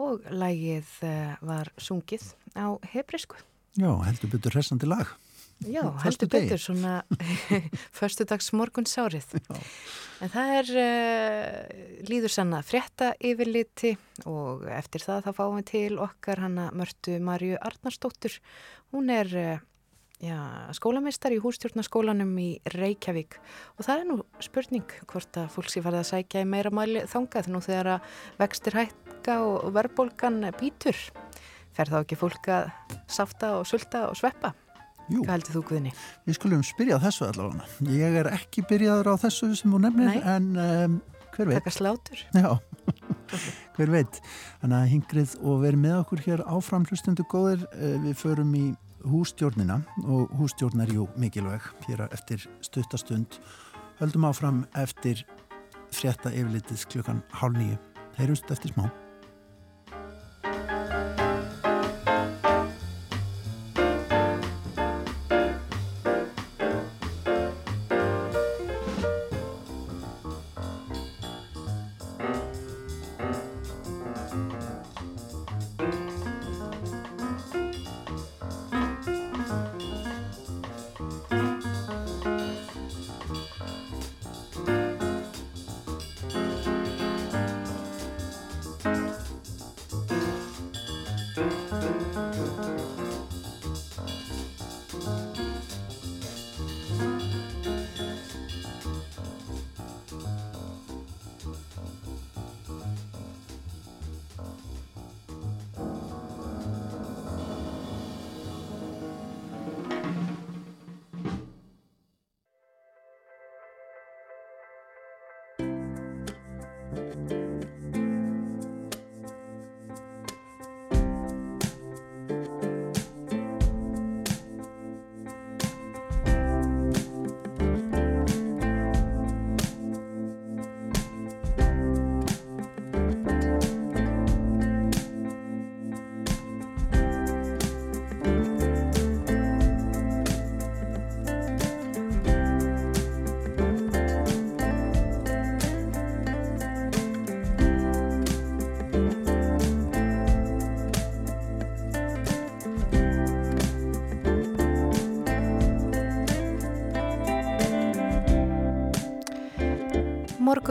Speaker 3: og lagið eh, var sungið á hebrisku.
Speaker 1: Já, heldur betur hressandi lag.
Speaker 3: Já, heldur betur svona förstudags morgunsárið. En það er uh, líður sanna frétta yfirliti og eftir það þá fáum við til okkar hanna Mörtu Marju Arnarsdóttur. Hún er uh, já, skólameistar í hústjórnaskólanum í Reykjavík og það er nú spurning hvort að fólk sé farið að sækja í meira mæli þangað nú þegar að vextir hækka og verðbólgan býtur. Fer þá ekki fólk að safta og sulta og sveppa?
Speaker 1: Jú,
Speaker 3: Hvað heldur þú Guðni?
Speaker 1: við skulum spyrja þessu allavega. Ég er ekki byrjaður á þessu sem þú nefnir,
Speaker 3: Nei.
Speaker 1: en um, hver veit?
Speaker 3: Taka slátur?
Speaker 1: Já, hver veit. Þannig að hingrið og verið með okkur hér áfram hlustundu góðir. Eh, Við förum í hústjórnina og hústjórn er jú mikilvæg hér eftir stuttastund. Höldum áfram eftir frétta yfirlitið klukkan hálf nýju. Heyrjumst eftir smá.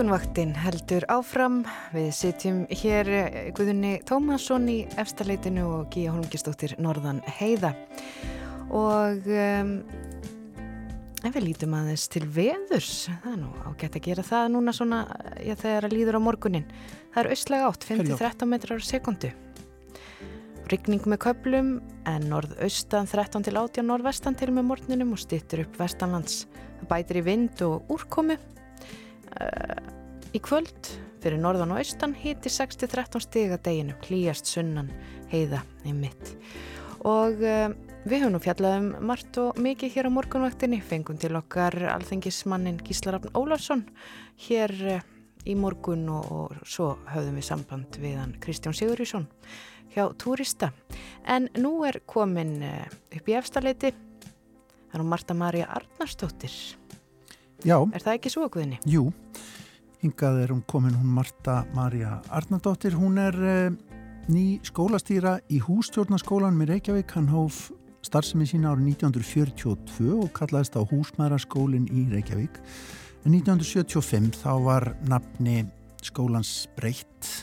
Speaker 3: Morgunvaktin heldur áfram. Við sitjum hér eh, Guðunni Tómasson í efstaleitinu og Gíja Holmgistóttir Norðan Heiða. Og um, en við lítum aðeins til veðurs. Það er nú ágætt að gera það núna svona já, þegar að líður á morgunin. Það er austlega átt, 5-13 metrar á sekundu. Rigning með köplum en norðaustan 13 til 18 norðvestan til með morninum og stýttur upp vestanlands. Það bætir í vind og úrkomu. Uh, í kvöld fyrir norðan og austan hiti 6-13 stiga deginu, klíjast sunnan heiða í mitt. Og uh, við höfum nú fjallað um margt og mikið hér á morgunvaktinni, fengum til okkar alþengismannin Gíslarafn Ólafsson hér uh, í morgun og, og svo höfðum við samband við hann Kristján Sigurísson hjá Túrista. En nú er komin upp í efstaleiti, það er hún Marta Maria Arnarsdóttir.
Speaker 1: Já,
Speaker 3: Er það ekki svo okkurðinni?
Speaker 1: jú. Hingað er hún komin hún Marta Maria Arnardóttir. Hún er uh, ný skólastýra í hústjórnaskólanum í Reykjavík. Hann hóf starfsemi sína árið 1942 og kallaðist á húsmæðraskólinn í Reykjavík. En 1975 þá var nafni skólans breytt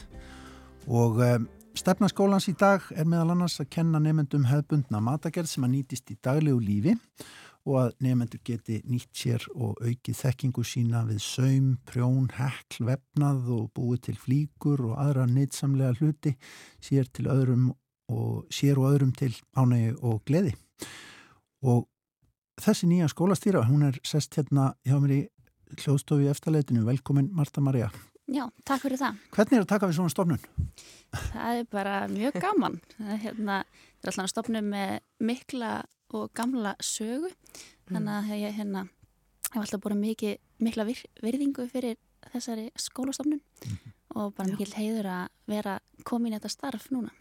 Speaker 1: og um, stefna skólans í dag er meðal annars að kenna nefndum hefðbundna matagerð sem að nýtist í daglegu lífi og að nefnendur geti nýtt sér og aukið þekkingu sína við saum, prjón, hekl, vefnað og búið til flíkur og aðra nýtsamlega hluti sér öðrum og sér og öðrum til ánægi og gleði. Og þessi nýja skólastýra, hún er sest hérna hjá mér í hljóðstofi eftirleitinu. Velkomin Marta Maria.
Speaker 9: Já, takk fyrir það.
Speaker 1: Hvernig er að taka við svona stofnun?
Speaker 9: Það er bara mjög gaman. Er, hérna, það er alltaf stofnum með mikla og gamla sögu. Þannig að ég hérna, hef alltaf búin mikið, mikla vir, virðingu fyrir þessari skólastofnun og bara mikil heiður að vera komin í þetta starf núna.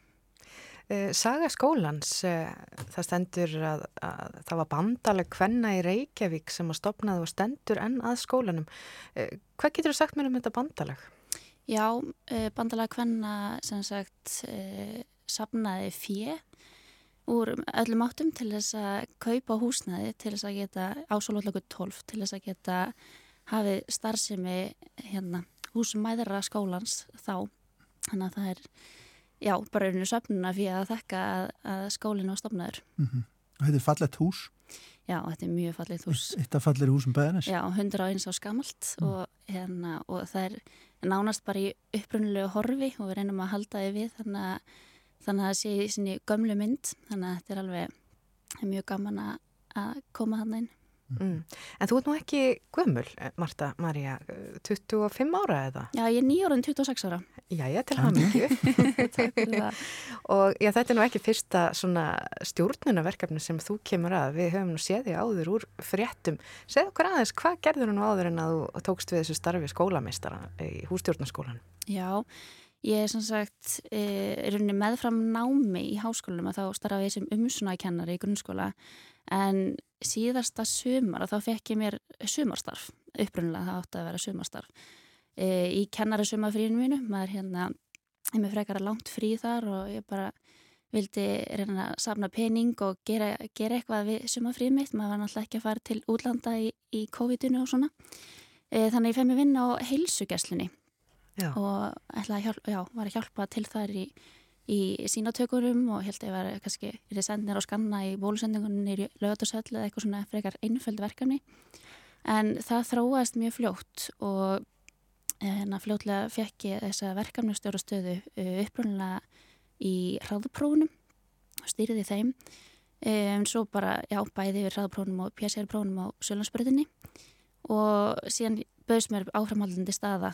Speaker 3: Eh, saga skólans, eh, það stendur að, að það var bandaleg kvenna í Reykjavík sem að stopnaði og stendur enn að skólanum. Eh, hvað getur þú sagt mér um þetta bandaleg?
Speaker 9: Já, bandalega kvenna sem sagt sapnaði fjö úr öllum áttum til þess að kaupa húsnaði til þess að geta ásólóðlöku 12 til þess að geta hafið starfsemi hérna húsum mæðra skólans þá. Þannig að það er já, bara einu söfnuna fyrir að þekka að, að skólinn var stopnaður.
Speaker 1: Mm -hmm. Þetta er fallet hús?
Speaker 9: Já, þetta er mjög fallet hús.
Speaker 1: Þetta fallir húsum beðanis?
Speaker 9: Já, hundra á eins á skamalt mm. og, hérna, og það er nánast bara í upprunulegu horfi og við reynum að halda þið við þannig að, þannig að það sé í sinni gömlu mynd þannig að þetta er alveg mjög gaman að koma þannig inn.
Speaker 3: Mm. En þú ert nú ekki gömul, Marta Maria, 25 ára eða?
Speaker 9: Já, ég er nýjórun 26 ára.
Speaker 3: Já, ég til hann ekki. og já, þetta er nú ekki fyrsta svona stjórnunaverkefni sem þú kemur að. Við höfum nú séð því áður úr fréttum. Segð okkur aðeins, hvað gerður nú áður en að þú tókst við þessu starfi skólameistara í hústjórnarskólan?
Speaker 9: Já, ég er sem sagt er meðfram námi í háskólanum að þá starfa ég sem umsunakennari í grunnskóla. En síðasta sumar og þá fekk ég mér sumarstarf upprunnulega það átti að vera sumarstarf e, í kennari sumafrínu mínu. Maður hérna, ég með frekar að langt frí þar og ég bara vildi reyna að safna pening og gera, gera eitthvað við sumafríð mitt. Maður var náttúrulega ekki að fara til útlanda í, í COVID-19 og svona. E, þannig ég fef mér vinna á heilsugjæslinni og að hjálpa, já, var að hjálpa til þar í í sínatökurum og held að ég var kannski í resendnir á skanna í bólusendingunum í lögatarsöll eða eitthvað svona frekar einföld verkefni. En það þróast mjög fljótt og hérna fljótlega fekk ég þessa verkefnustjóra stöðu eh, upprunlega í hraðuprófunum og stýriði þeim. En svo bara, já, bæði við hraðuprófunum og PCR-prófunum á Sjölandsbyrðinni og síðan bauðs mér áframhaldandi staða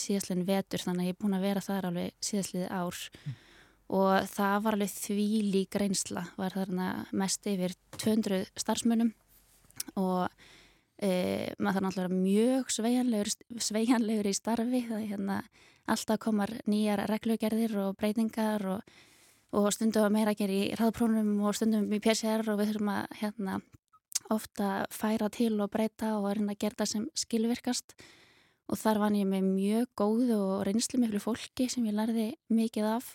Speaker 9: síðastlegin vetur þannig að ég er búin að vera þar alveg síðastliði ár. Mm. Og það var alveg því lík reynsla var þarna mest yfir 200 starfsmunum og e, maður þarf náttúrulega mjög sveianlegur, sveianlegur í starfi það er hérna alltaf komar nýjar reglugerðir og breytingar og, og stundum að meira ger í hraðprónum og stundum í PCR og við þurfum að hérna ofta færa til og breyta og reyna að gera það sem skilvirkast. og þar vann ég með mjög góðu og reynslu miklu fólki sem ég lærði mikið af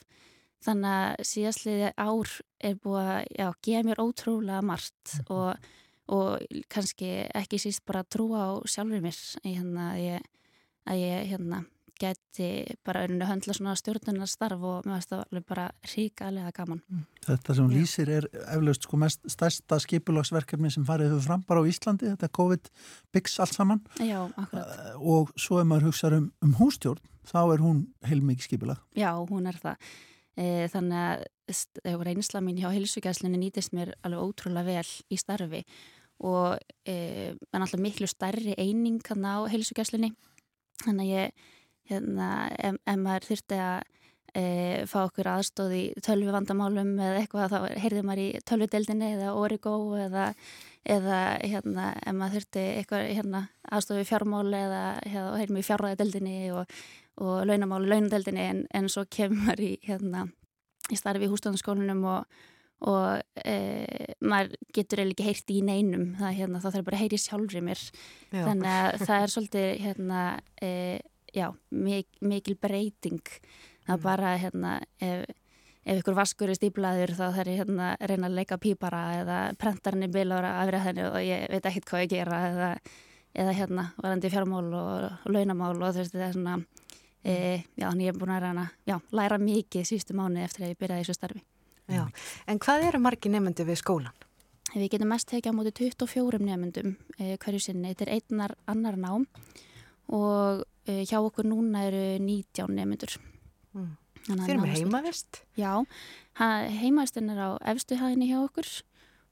Speaker 9: Þannig að síðastliði ár er búið að já, gefa mér ótrúlega margt mm -hmm. og, og kannski ekki síst bara trúa á sjálfur mér hérna, að ég, að ég hérna, geti bara önnu höndla svona stjórnunarstarf og mér finnst það alveg bara ríkalega gaman. Mm.
Speaker 1: Þetta sem já. lýsir er eflaust sko mest stærsta skipulagsverkefni sem farið höfu fram bara á Íslandi, þetta COVID byggs allt saman.
Speaker 9: Já, akkurat.
Speaker 1: Eh, og svo ef maður hugsaður um, um hústjórn, þá er hún heilmikið skipulag.
Speaker 9: Já, hún er það. E, þannig að reynsla mín hjá heilsugjæslinni nýtist mér alveg ótrúlega vel í starfi og e, en alltaf miklu starri eining hann á heilsugjæslinni þannig að ég hérna, ef, ef maður þurfti að e, fá okkur aðstóð í tölvi vandamálum eða eitthvað þá heyrði maður í tölvideldinni eða origó eða, eða hérna, ef maður þurfti eitthvað hérna, aðstóð í fjármáli eða hérna, heyrði maður í fjárræðadeldinni og og launamáli launadeldinni en, en svo kemur í, hérna, í starfi í hússtofnarskólinum og, og e, maður getur eða ekki heyrt í neinum það, hérna, þá þarf bara að heyri sjálfri mér já. þannig að það er svolítið hérna, e, já, mik mikil breyting það mm. bara hérna ef, ef ykkur vaskur er stíblaður þá þarf ég hérna að reyna að leika pípara eða prentarinn er bilaður að afriða þenni og ég veit ekkert hvað ég gera eða, eða hérna varandi fjármál og, launamál og þú veist það er svona E, já, þannig ég er búin að rana, já, læra mikið sístu mánu eftir að ég byrjaði þessu starfi.
Speaker 3: Já, en hvað eru margi nefndu við skólan?
Speaker 9: Við getum mest tekið á móti 24 nefnendum e, hverju sinni. Þetta er einnar annar nám og e, hjá okkur núna eru 19 nefnendur.
Speaker 3: Mm. Þeir eru með heimavist?
Speaker 9: Já, heimavistinn er á efstuhæðinni hjá okkur.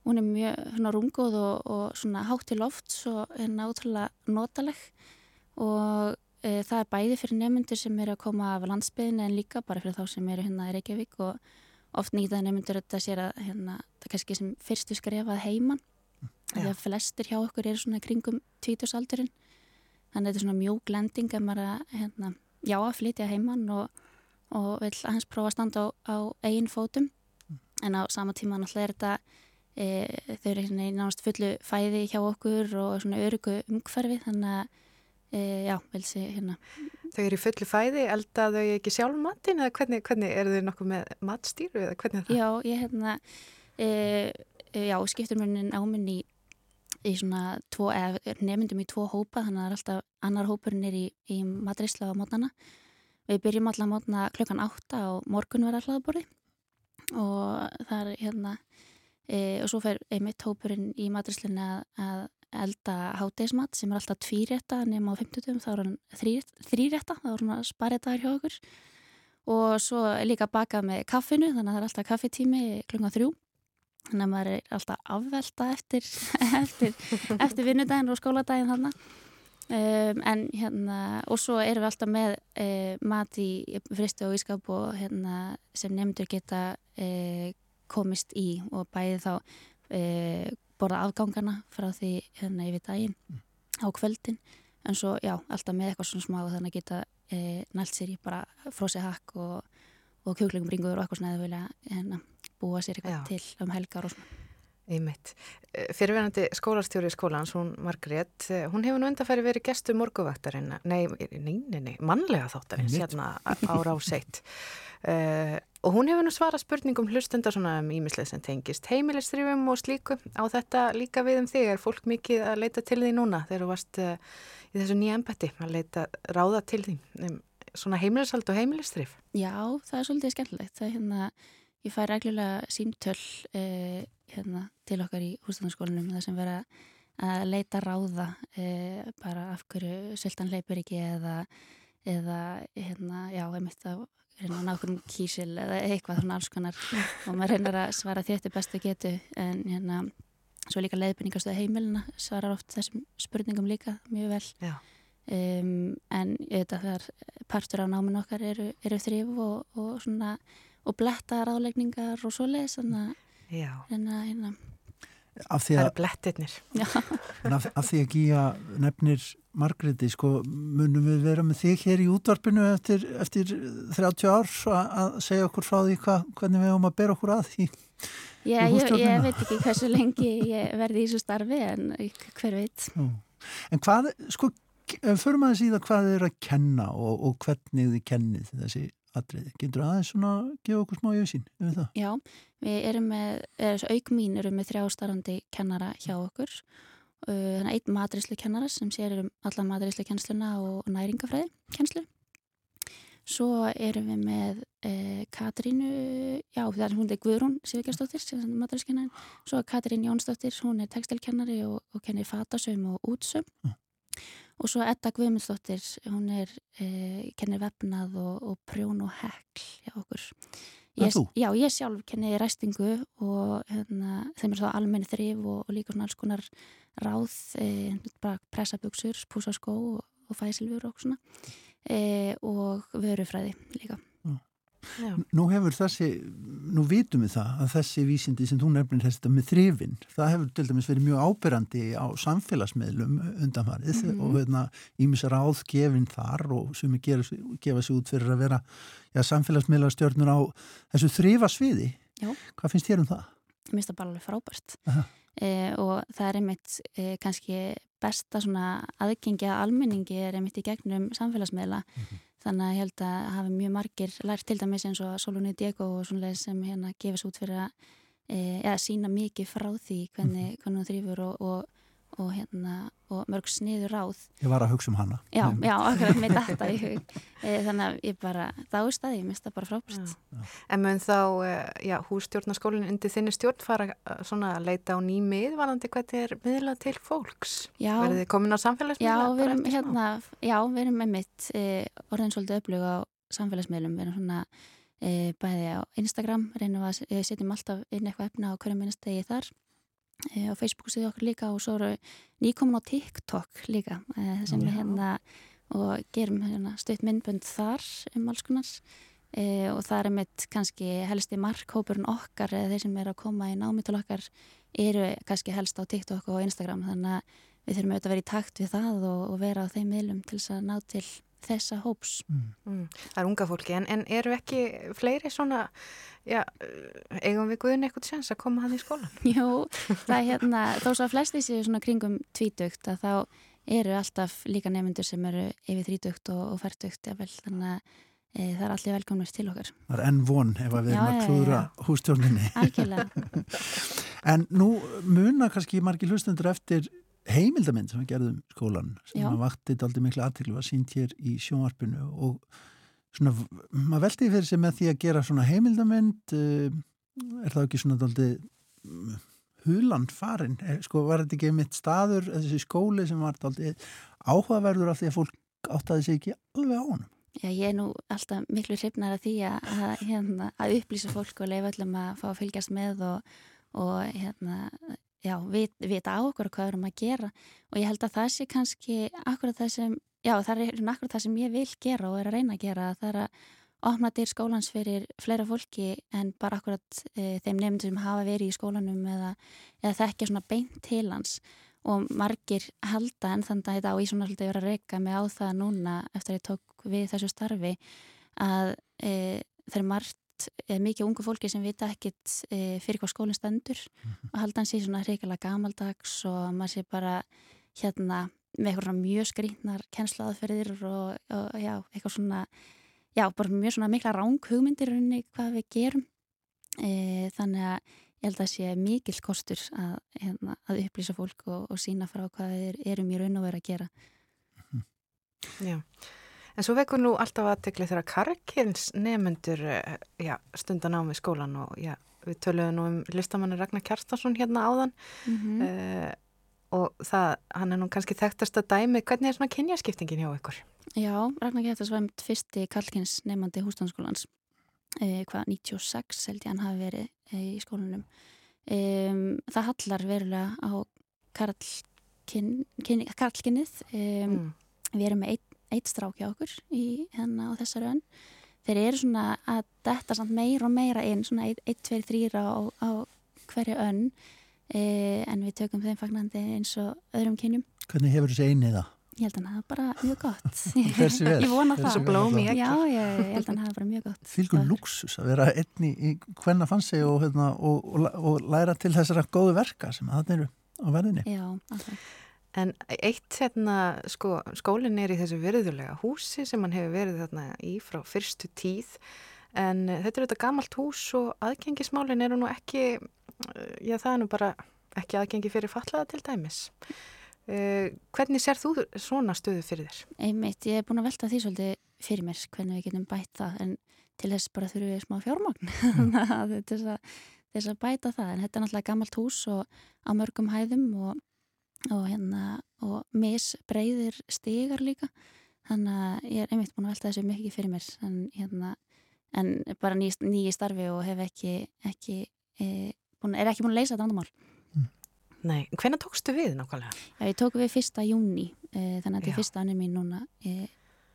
Speaker 9: Hún er mjög rungóð og, og svona hátt til oft og er náttúrulega notaleg og Eh, það er bæði fyrir nefnundur sem eru að koma af landsbyðinu en líka bara fyrir þá sem eru hérna í Reykjavík og oft nýta nefnundur þetta sér að hérna, það er kannski sem fyrstu skrefað heiman því að flestir hjá okkur eru svona kringum tvítusaldurinn þannig að þetta er svona mjög glending að maður að hérna, já að flytja heiman og, og vil aðeins prófa að standa á, á eigin fótum en á sama tíma náttúrulega er þetta e, þau eru í nánast fullu fæði hjá okkur og svona örugu umhverfi þannig að e, já, vel sé hérna
Speaker 3: Þau eru í fullu fæði, elda þau ekki sjálf matin eða hvernig, hvernig eru þau nokkuð með matstýru eða hvernig er það?
Speaker 9: Já, ég hérna e, já, skiptur mér áminn í í svona tvo, nefndum í tvo hópa þannig að það er alltaf annar hópurinn er í, í matrisla á mótnana. Við byrjum alltaf mótna klukkan átta og morgun verða hlaðborði og það er hérna e, og svo fer einmitt hópurinn í matrislinni að, að elda hátegismat sem er alltaf tvírétta nema á 50 þá er hann þrýrétta þá er hann sparitaður hjá okkur. Og svo líka bakað með kaffinu þannig að það er alltaf kaffitími klukkan þrjú þannig að maður er alltaf afvelta eftir, eftir, eftir vinnudaginn og skóladaginn þannig um, en hérna og svo erum við alltaf með uh, mat í fristu og ískap og hérna sem nefndur geta uh, komist í og bæði þá uh, borða afgangana frá því hérna yfir daginn á kvöldin. En svo já, alltaf með eitthvað svona smá þannig að geta nælt sér í bara frósi hakk og, og kjóklingum ringur og eitthvað svona eða vilja hérna búa sér eitthvað Já. til um helgar og svona.
Speaker 3: Eh, fyrirverandi skólastjóri skólans, hún Margrét, eh, hún hefur nú undarfæri verið gestu morguvaktarinn, nei, nei, nei, nei, mannlega þáttarinn, sérna ára á seitt. Uh, og hún hefur nú svara spurningum hlustundar svona um ímislega sem tengist heimilistrifum og slíku. Á þetta líka við um þig, er fólk mikið að leita til því núna þegar þú varst uh, í þessu nýja embetti að leita ráða til því um svona heimilishald og heimilistrif?
Speaker 9: Já, það er svolítið skemmtilegt. Það er hérna Ég fæ reglulega símtöl eh, hérna, til okkar í hússtæðanskólanum þar sem vera að leita ráða eh, bara af hverju söldan leipur ekki eða, eða hérna, já, einmitt að reyna að ná okkur um kísil eða eitthvað svona alls konar. Og maður reynar að svara þetta bestu getu en hérna, svo líka leiðbyrningarstöða heimilina svarar oft þessum spurningum líka mjög vel. Um, en þetta þar partur á náminn okkar eru, eru þrif og, og svona og bletta ráðlegningar og svo leis þannig að hérna
Speaker 3: Það eru blettirnir.
Speaker 1: Af, af því að Gíja nefnir Margreti, sko, munum við vera með þig hér í útvarpinu eftir, eftir 30 ár að segja okkur frá því hva, hvernig við höfum að bera okkur að því
Speaker 9: Já, ég, ég veit ekki hversu lengi ég verði í þessu starfi en hver veit.
Speaker 1: Já. En hvað, sko, förum að síða hvað þið eru að kenna og, og hvernig þið kennið þessi atriði. Getur aðeins svona gefa okkur smá auðsín um það?
Speaker 9: Já, við erum með, eða auk mín erum með þrjá starfandi kennara hjá okkur. Þannig að einn matrislu kennara sem sér um alla matrislu kennsluna og næringafræði kennslu. Svo erum við með eh, Katrínu, já það er hún er Guðrún er matrislu kennari. Svo er Katrín Jónsdóttir, hún er tekstilkennari og, og kennir fatasöm og útsöm. Mm og svo Edda Guðmundsdóttir hún er, eh, kennir vefnað og, og prjón og hekl hjá okkur. Ég, já, ég sjálf kenni ræstingu og hérna, þeim er svo almenni þrif og, og líka svona alls konar ráð eh, bara pressaböksur, púsaskó og, og fæsilfur og svona. Eh, og vörufræði líka
Speaker 1: Já. Nú hefur þessi, nú vitum við það að þessi vísindi sem þú nefnir þetta með þrifin, það hefur til dæmis verið mjög ábyrrandi á samfélagsmiðlum undanfarið mm og hérna ímis ráðgefin þar og sem er gefa sig út fyrir að vera samfélagsmiðlastjörnur á þessu þrifa sviði. Já. Hvað finnst þér um það?
Speaker 9: Mér finnst það bara alveg frábært eh, og það er einmitt eh, kannski besta svona aðgengi að almenningi er einmitt í gegnum samfélagsmiðla mm -hmm þannig að ég held að hafi mjög margir lært til dæmis eins og Solunni Diego og svonlega sem hérna gefis út fyrir að e, ja, sína mikið frá því hvernig, mhm. hvernig hún þrýfur og, og og, hérna, og mörg sniður ráð.
Speaker 1: Ég var að hugsa um hana.
Speaker 9: Já, já akkurat með þetta í hug. E, þannig að ég bara, er staði, ég mista bara frábært.
Speaker 3: En mun þá, e, já, hússtjórnarskólinn undir þinni stjórn fara e, svona að leita á nýmið, varandi hvað er miðla til fólks? Já. Verðið þið komin á samfélagsmiðla?
Speaker 9: Já, við erum hérna, já, við erum með mitt e, orðin svolítið öflug á samfélagsmiðlum, við erum svona e, bæði á Instagram, reynum að setjum alltaf inn eitthvað efna á hverju minnastegi þar á Facebook síðu okkur líka og svo eru nýkomin á TikTok líka e, sem við hérna og gerum hérna, stutt myndbönd þar um alls konar. E, og það er mitt kannski helsti markhópurinn okkar eða þeir sem er að koma í námiðtul okkar eru kannski helst á TikTok og Instagram þannig að við þurfum auðvitað að vera í takt við það og, og vera á þeim miðlum til þess að ná til þessa hóps.
Speaker 3: Mm. Mm. Það er unga fólki, en, en eru ekki fleiri svona, já, eigum við guðin eitthvað sens að koma hann í skólan?
Speaker 9: Jú, það er hérna, þó svo að flesti séu svona kringum tvítugt að þá eru alltaf líka nefnendur sem eru yfir þrítugt og, og færtugt, jável, þannig að e, það er allir velkomnist til okkar.
Speaker 1: Það er enn von ef við erum að klúðra hústjórninni.
Speaker 9: Algjörlega.
Speaker 1: en nú muna kannski margir hlustendur eftir heimildamind sem við gerðum skólan sem Já. að vaktið aldrei miklu aðtiklu var sínt hér í sjónvarpinu og svona, maður veldi fyrir sig með því að gera svona heimildamind uh, er það ekki svona aldrei mm, huland farin, er, sko var þetta ekki mitt staður, þessi skóli sem var aldrei áhugaverður af því að fólk áttaði sig ekki alveg á honum
Speaker 9: Já, ég er nú alltaf miklu hrifnar af því að, að, hérna, að upplýsa fólk og leifa öllum að fá að fylgjast með og, og hérna, já, vit, vita á okkur hvað erum að gera. Og ég held að það sé kannski akkurat það sem, já það er akkurat það sem ég vil gera og er að reyna að gera það er að opna dyr skólans fyrir fleira fólki en bara akkurat e, þeim nefndur sem hafa verið í skólanum eða, eða þekkja svona beint til hans. Og margir halda en þannig að þetta á Ísson alltaf verið að reyka mig á það núna eftir að ég tók við þessu starfi að e, þeir margt er mikið ungu fólki sem vita ekkit e, fyrir hvað skólinn stendur mm -hmm. og halda hans í svona hrigalega gamaldags og maður sé bara hérna með eitthvað mjög skrýtnar kennslaðferðir og, og já, eitthvað svona já, bara mjög svona mikla ráng hugmyndir unni hvað við gerum e, þannig að ég held að sé mikil kostur að, hérna, að upplýsa fólk og, og sína frá hvað við erum í raun og verið að gera
Speaker 3: mm -hmm. Já En svo vekur nú alltaf aðtekli þegar Karkins nefnendur eh, stundan á með skólan og já, við töluðum nú um listamanni Ragnar Kjartarsson hérna áðan mm -hmm. uh, og það, hann er nú kannski þekktast að dæmi, hvernig er svona kynjaskiptingin hjá ykkur?
Speaker 9: Já, Ragnar Kjartarsson var fyrsti Karkins nefnandi húsdanskólans, uh, hvað 96 held ég hann hafi verið uh, í skólanum. Um, það hallar verulega á Karlkinnið, Karl um, mm. við erum með einn eitt strák hjá okkur í hennar á þessari önn. Þeir eru svona að detta samt meira og meira inn svona 1, 2, 3 á, á hverju önn e, en við tökum þeim fagnandi eins og öðrum kynjum.
Speaker 1: Hvernig hefur þessi einið það?
Speaker 9: Ég held að það er bara mjög gott.
Speaker 1: Þessi vel?
Speaker 9: Ég vona
Speaker 3: það. blómi,
Speaker 9: Já, ég, ég held að það er bara mjög gott.
Speaker 1: Fylgur luxus að vera einni í hvenna fann sig og, hérna, og, og, og læra til þessara góðu verka sem það eru á verðinni.
Speaker 9: Já, alltaf
Speaker 3: En eitt hérna, sko, skólinn er í þessu virðulega húsi sem hann hefur verið þarna í frá fyrstu tíð en þetta er þetta gamalt hús og aðgengismálinn eru nú ekki, eh, já það er nú bara ekki aðgengi fyrir fallaða til dæmis. Uh, hvernig sér þú svona stöðu fyrir þér?
Speaker 9: Einmitt, ég hef búin að velta því svolítið fyrir mér hvernig við getum bæta það en til þess bara þurfum við smá fjármagn mm. til þess að bæta það en þetta er náttúrulega gamalt hús og á mörgum hæðum og og hérna og misbreyðir stigar líka þannig að ég er einmitt búin að velta þessu mikið fyrir mér en, hérna, en bara nýji ný starfi og hef ekki, ekki e, búin, er ekki búin að leysa þetta andamál
Speaker 3: mm. Nei, hvernig tókstu við nákvæmlega?
Speaker 9: Já, ég tók við fyrsta júni e, þannig að þetta er fyrsta annir mín núna e,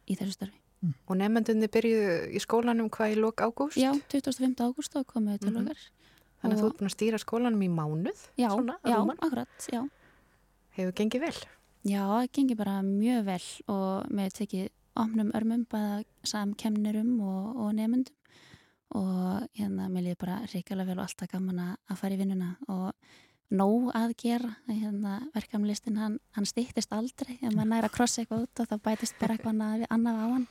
Speaker 9: í þessu starfi
Speaker 3: mm. Og nefnendunni byrjuðu í skólanum hvað í lok ágúst?
Speaker 9: Já, 25. ágúst þá komum við til mm -hmm. okkar
Speaker 3: Þannig að þú er búin að stýra skólanum í mánuð?
Speaker 9: Já, svona, já akkurat, já
Speaker 3: Hefur gengið vel?
Speaker 9: Já, það gengið bara mjög vel og með tekið ofnum örmum bæða sam kemnirum og, og nefnundum og hérna mér líði bara reykjala vel og alltaf gaman að fara í vinnuna. Og nóg að gera hérna, verkefnilistin hann, hann stýttist aldrei. Ef maður næra að krossa eitthvað út og þá bætist bara eitthvað annað á hann.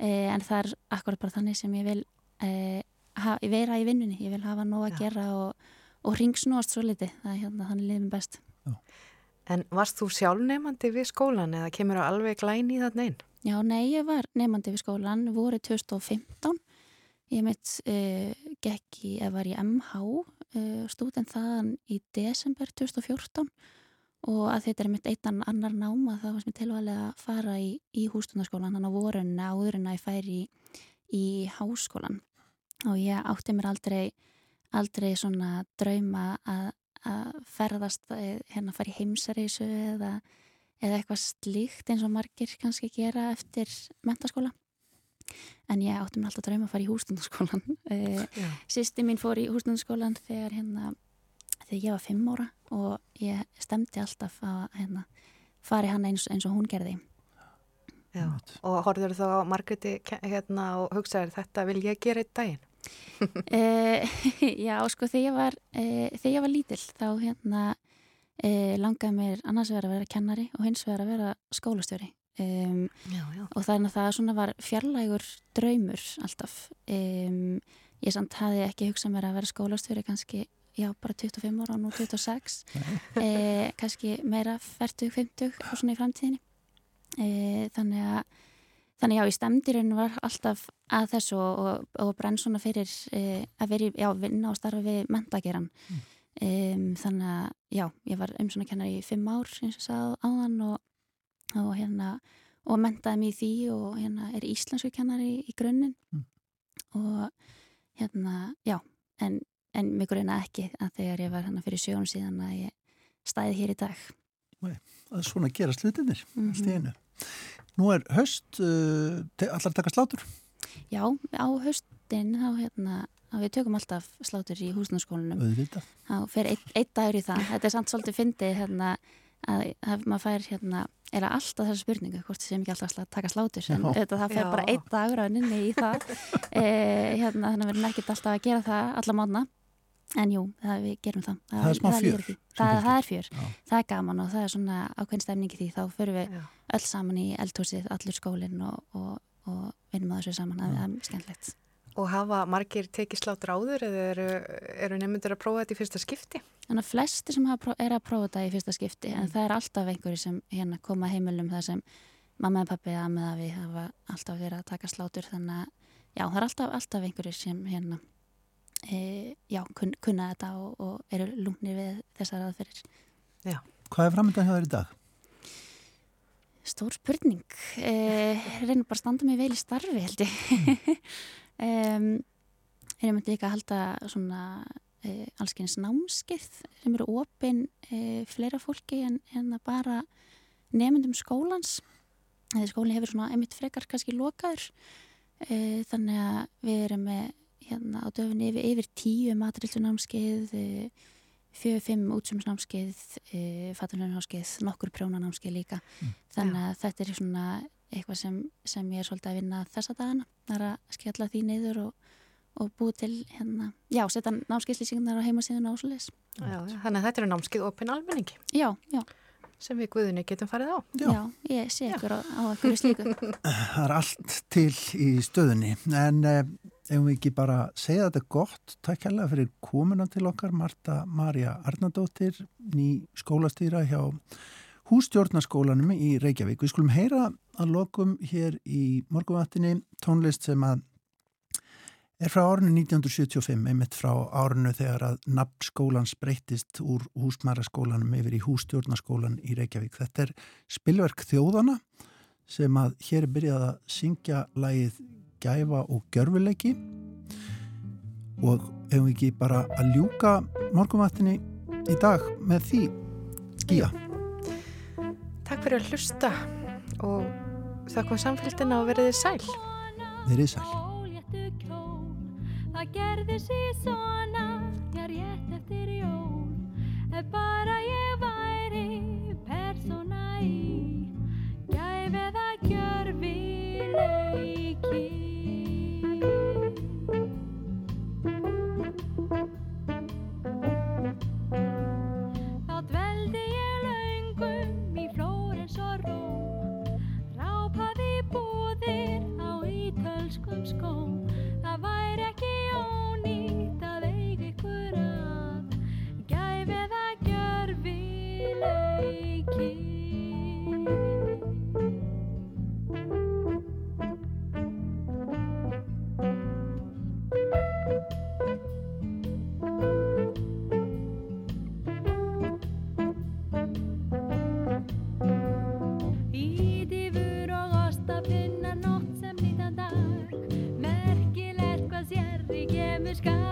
Speaker 9: E, en það er akkurat bara þannig sem ég vil e, ha, vera í vinnunni. Ég vil hafa nóg að gera og, og ringsnúast svo liti það er hérna þannig liðum best. Já
Speaker 3: En varst þú sjálf nefandi við skólan eða kemur það alveg glæni í þarna einn?
Speaker 9: Já, nei, ég var nefandi við skólan voru 2015. Ég mitt uh, gekk í, eða var í MH, uh, stúdent þaðan í desember 2014 og að þetta er mitt eittan annar náma það var sem ég tilvæglega að fara í, í hústundaskólan, þannig að vorunna áðurinn að ég færi í, í háskólan og ég átti mér aldrei, aldrei svona drauma að að ferðast eh, hérna að fara í heimsarísu eða, eða eitthvað slíkt eins og margir kannski gera eftir mentaskóla en ég átti mér alltaf að drauma að fara í hústundaskólan eh, Sýsti mín fór í hústundaskólan þegar hérna þegar ég var fimm ára og ég stemdi alltaf að hérna, fari hann eins, eins og hún gerði.
Speaker 3: Já, og horður þú þá á Margreti hérna og hugsaður þetta vil ég gera eitt daginn?
Speaker 9: E, já, sko þegar ég var, e, þegar ég var lítill þá hérna e, langaði mér annars vegar að vera kennari og hins vegar að vera skólastjóri. Um, og þannig að það svona var fjarlægur draumur alltaf. Um, ég samt hafi ekki hugsað mér að vera skólastjóri kannski já, bara 25 ára og nú 26 kannski meira 40-50 og svona í framtíðinni. E, þannig að þannig já, í stemdirinn var alltaf að þessu og, og, brenn svona fyrir e, að veri, já, vinna og starfa við mentageran mm. e, þannig að já, ég var um svona kennar í fimm ár eins og sagði áðan og, og hérna og mentaði mér í því og hérna er íslensku kennari í, í grunninn mm. og hérna, já en, en mig grunna ekki að þegar ég var hérna fyrir sjónu síðan að ég stæði hér í dag
Speaker 1: Nei, að svona gera slutinir mm -hmm. stíðinu Nú er höst, uh, allar taka slátur?
Speaker 9: Já, á höstin þá hérna, við tökum alltaf slátur í húsnarskólinum.
Speaker 1: Auðvitað.
Speaker 9: Þá fer einn ein dagur í það. Þetta er samt svolítið fyndið hérna að, að maður fær hérna, eða alltaf þessu spurningu, hvort sem ekki alltaf að taka slátur, en þetta það fer Já. bara einn dagur að nynni í það. e, hérna, þannig að við erum ekkert alltaf að gera það alla mánu. En jú, það, við gerum það.
Speaker 1: Það, það er smá fjör.
Speaker 9: Það, það er fjör. Já. Það er gaman og það er svona ákveðin stemningi því þá fyrir við Já. öll saman í eldhúsið, allur skólinn og, og, og vinnum að þessu saman. Það er skemmtlegt.
Speaker 3: Og hafa margir tekið slátur áður eða eru, eru nefnundur að prófa þetta í fyrsta skipti?
Speaker 9: Þannig að flesti sem er að prófa þetta í fyrsta skipti mm. en það er alltaf einhverju sem hérna, koma heimilum það sem mamma og pappi að með að við hafa alltaf verið að taka slátur þannig að já, það er alltaf, alltaf einhverju sem hérna e, já, kun, kunna þetta og, og eru lungnir við þessar aðferðir.
Speaker 1: Já. Hvað er framöndan hjá þér í dag?
Speaker 9: Stór spurning. E, reynir bara að standa mig vel í starfi held ég. um, ég myndi líka að halda svona e, allskyns námskeið sem eru opinn e, fleira fólki en, en að bara nefndum skólans. Þegar skólinn hefur svona emitt frekar kannski lokaður e, þannig að við erum með hérna á döfunni yfir, yfir tíu matrillunámskeið, eh, fjögur, fimm útsumsnámskeið, eh, fattalunámskeið, nokkur prjónanámskeið líka. Mm. Þannig að þetta er svona eitthvað sem, sem ég er svolítið að vinna þessa dagana. Það er að skella því neyður og, og búið til hérna, já, setja námskeiðslýsingar á heimasíðun ásleis.
Speaker 3: Þannig að þetta eru námskeið opinn almenningi.
Speaker 9: Já, já
Speaker 3: sem við Guðunni getum farið á.
Speaker 9: Já, Já ég sé ykkur á, á ykkur slíku.
Speaker 1: Það er allt til í stöðunni, en eh, ef við ekki bara segja þetta gott, takk hérlega fyrir komuna til okkar, Marta Marja Arnardóttir, ný skólastýra hjá hústjórnaskólanum í Reykjavík. Við skulum heyra að lokum hér í morgunvattinni tónlist sem að er frá árinu 1975, einmitt frá árinu þegar að nafnskólan breytist úr húsmæraskólanum yfir í hússtjórnaskólan í Reykjavík. Þetta er spilverk þjóðana sem að hér er byrjað að syngja lægið Gæfa og Gjörfuleiki og hefum við ekki bara að ljúka morgumattinni í dag með því skýja.
Speaker 3: Takk fyrir að hlusta og þakka um samfélgina og verðið sæl.
Speaker 1: Verðið sæl
Speaker 10: það gerði sér svona ég rétt eftir jól ef bara ég mieszkania.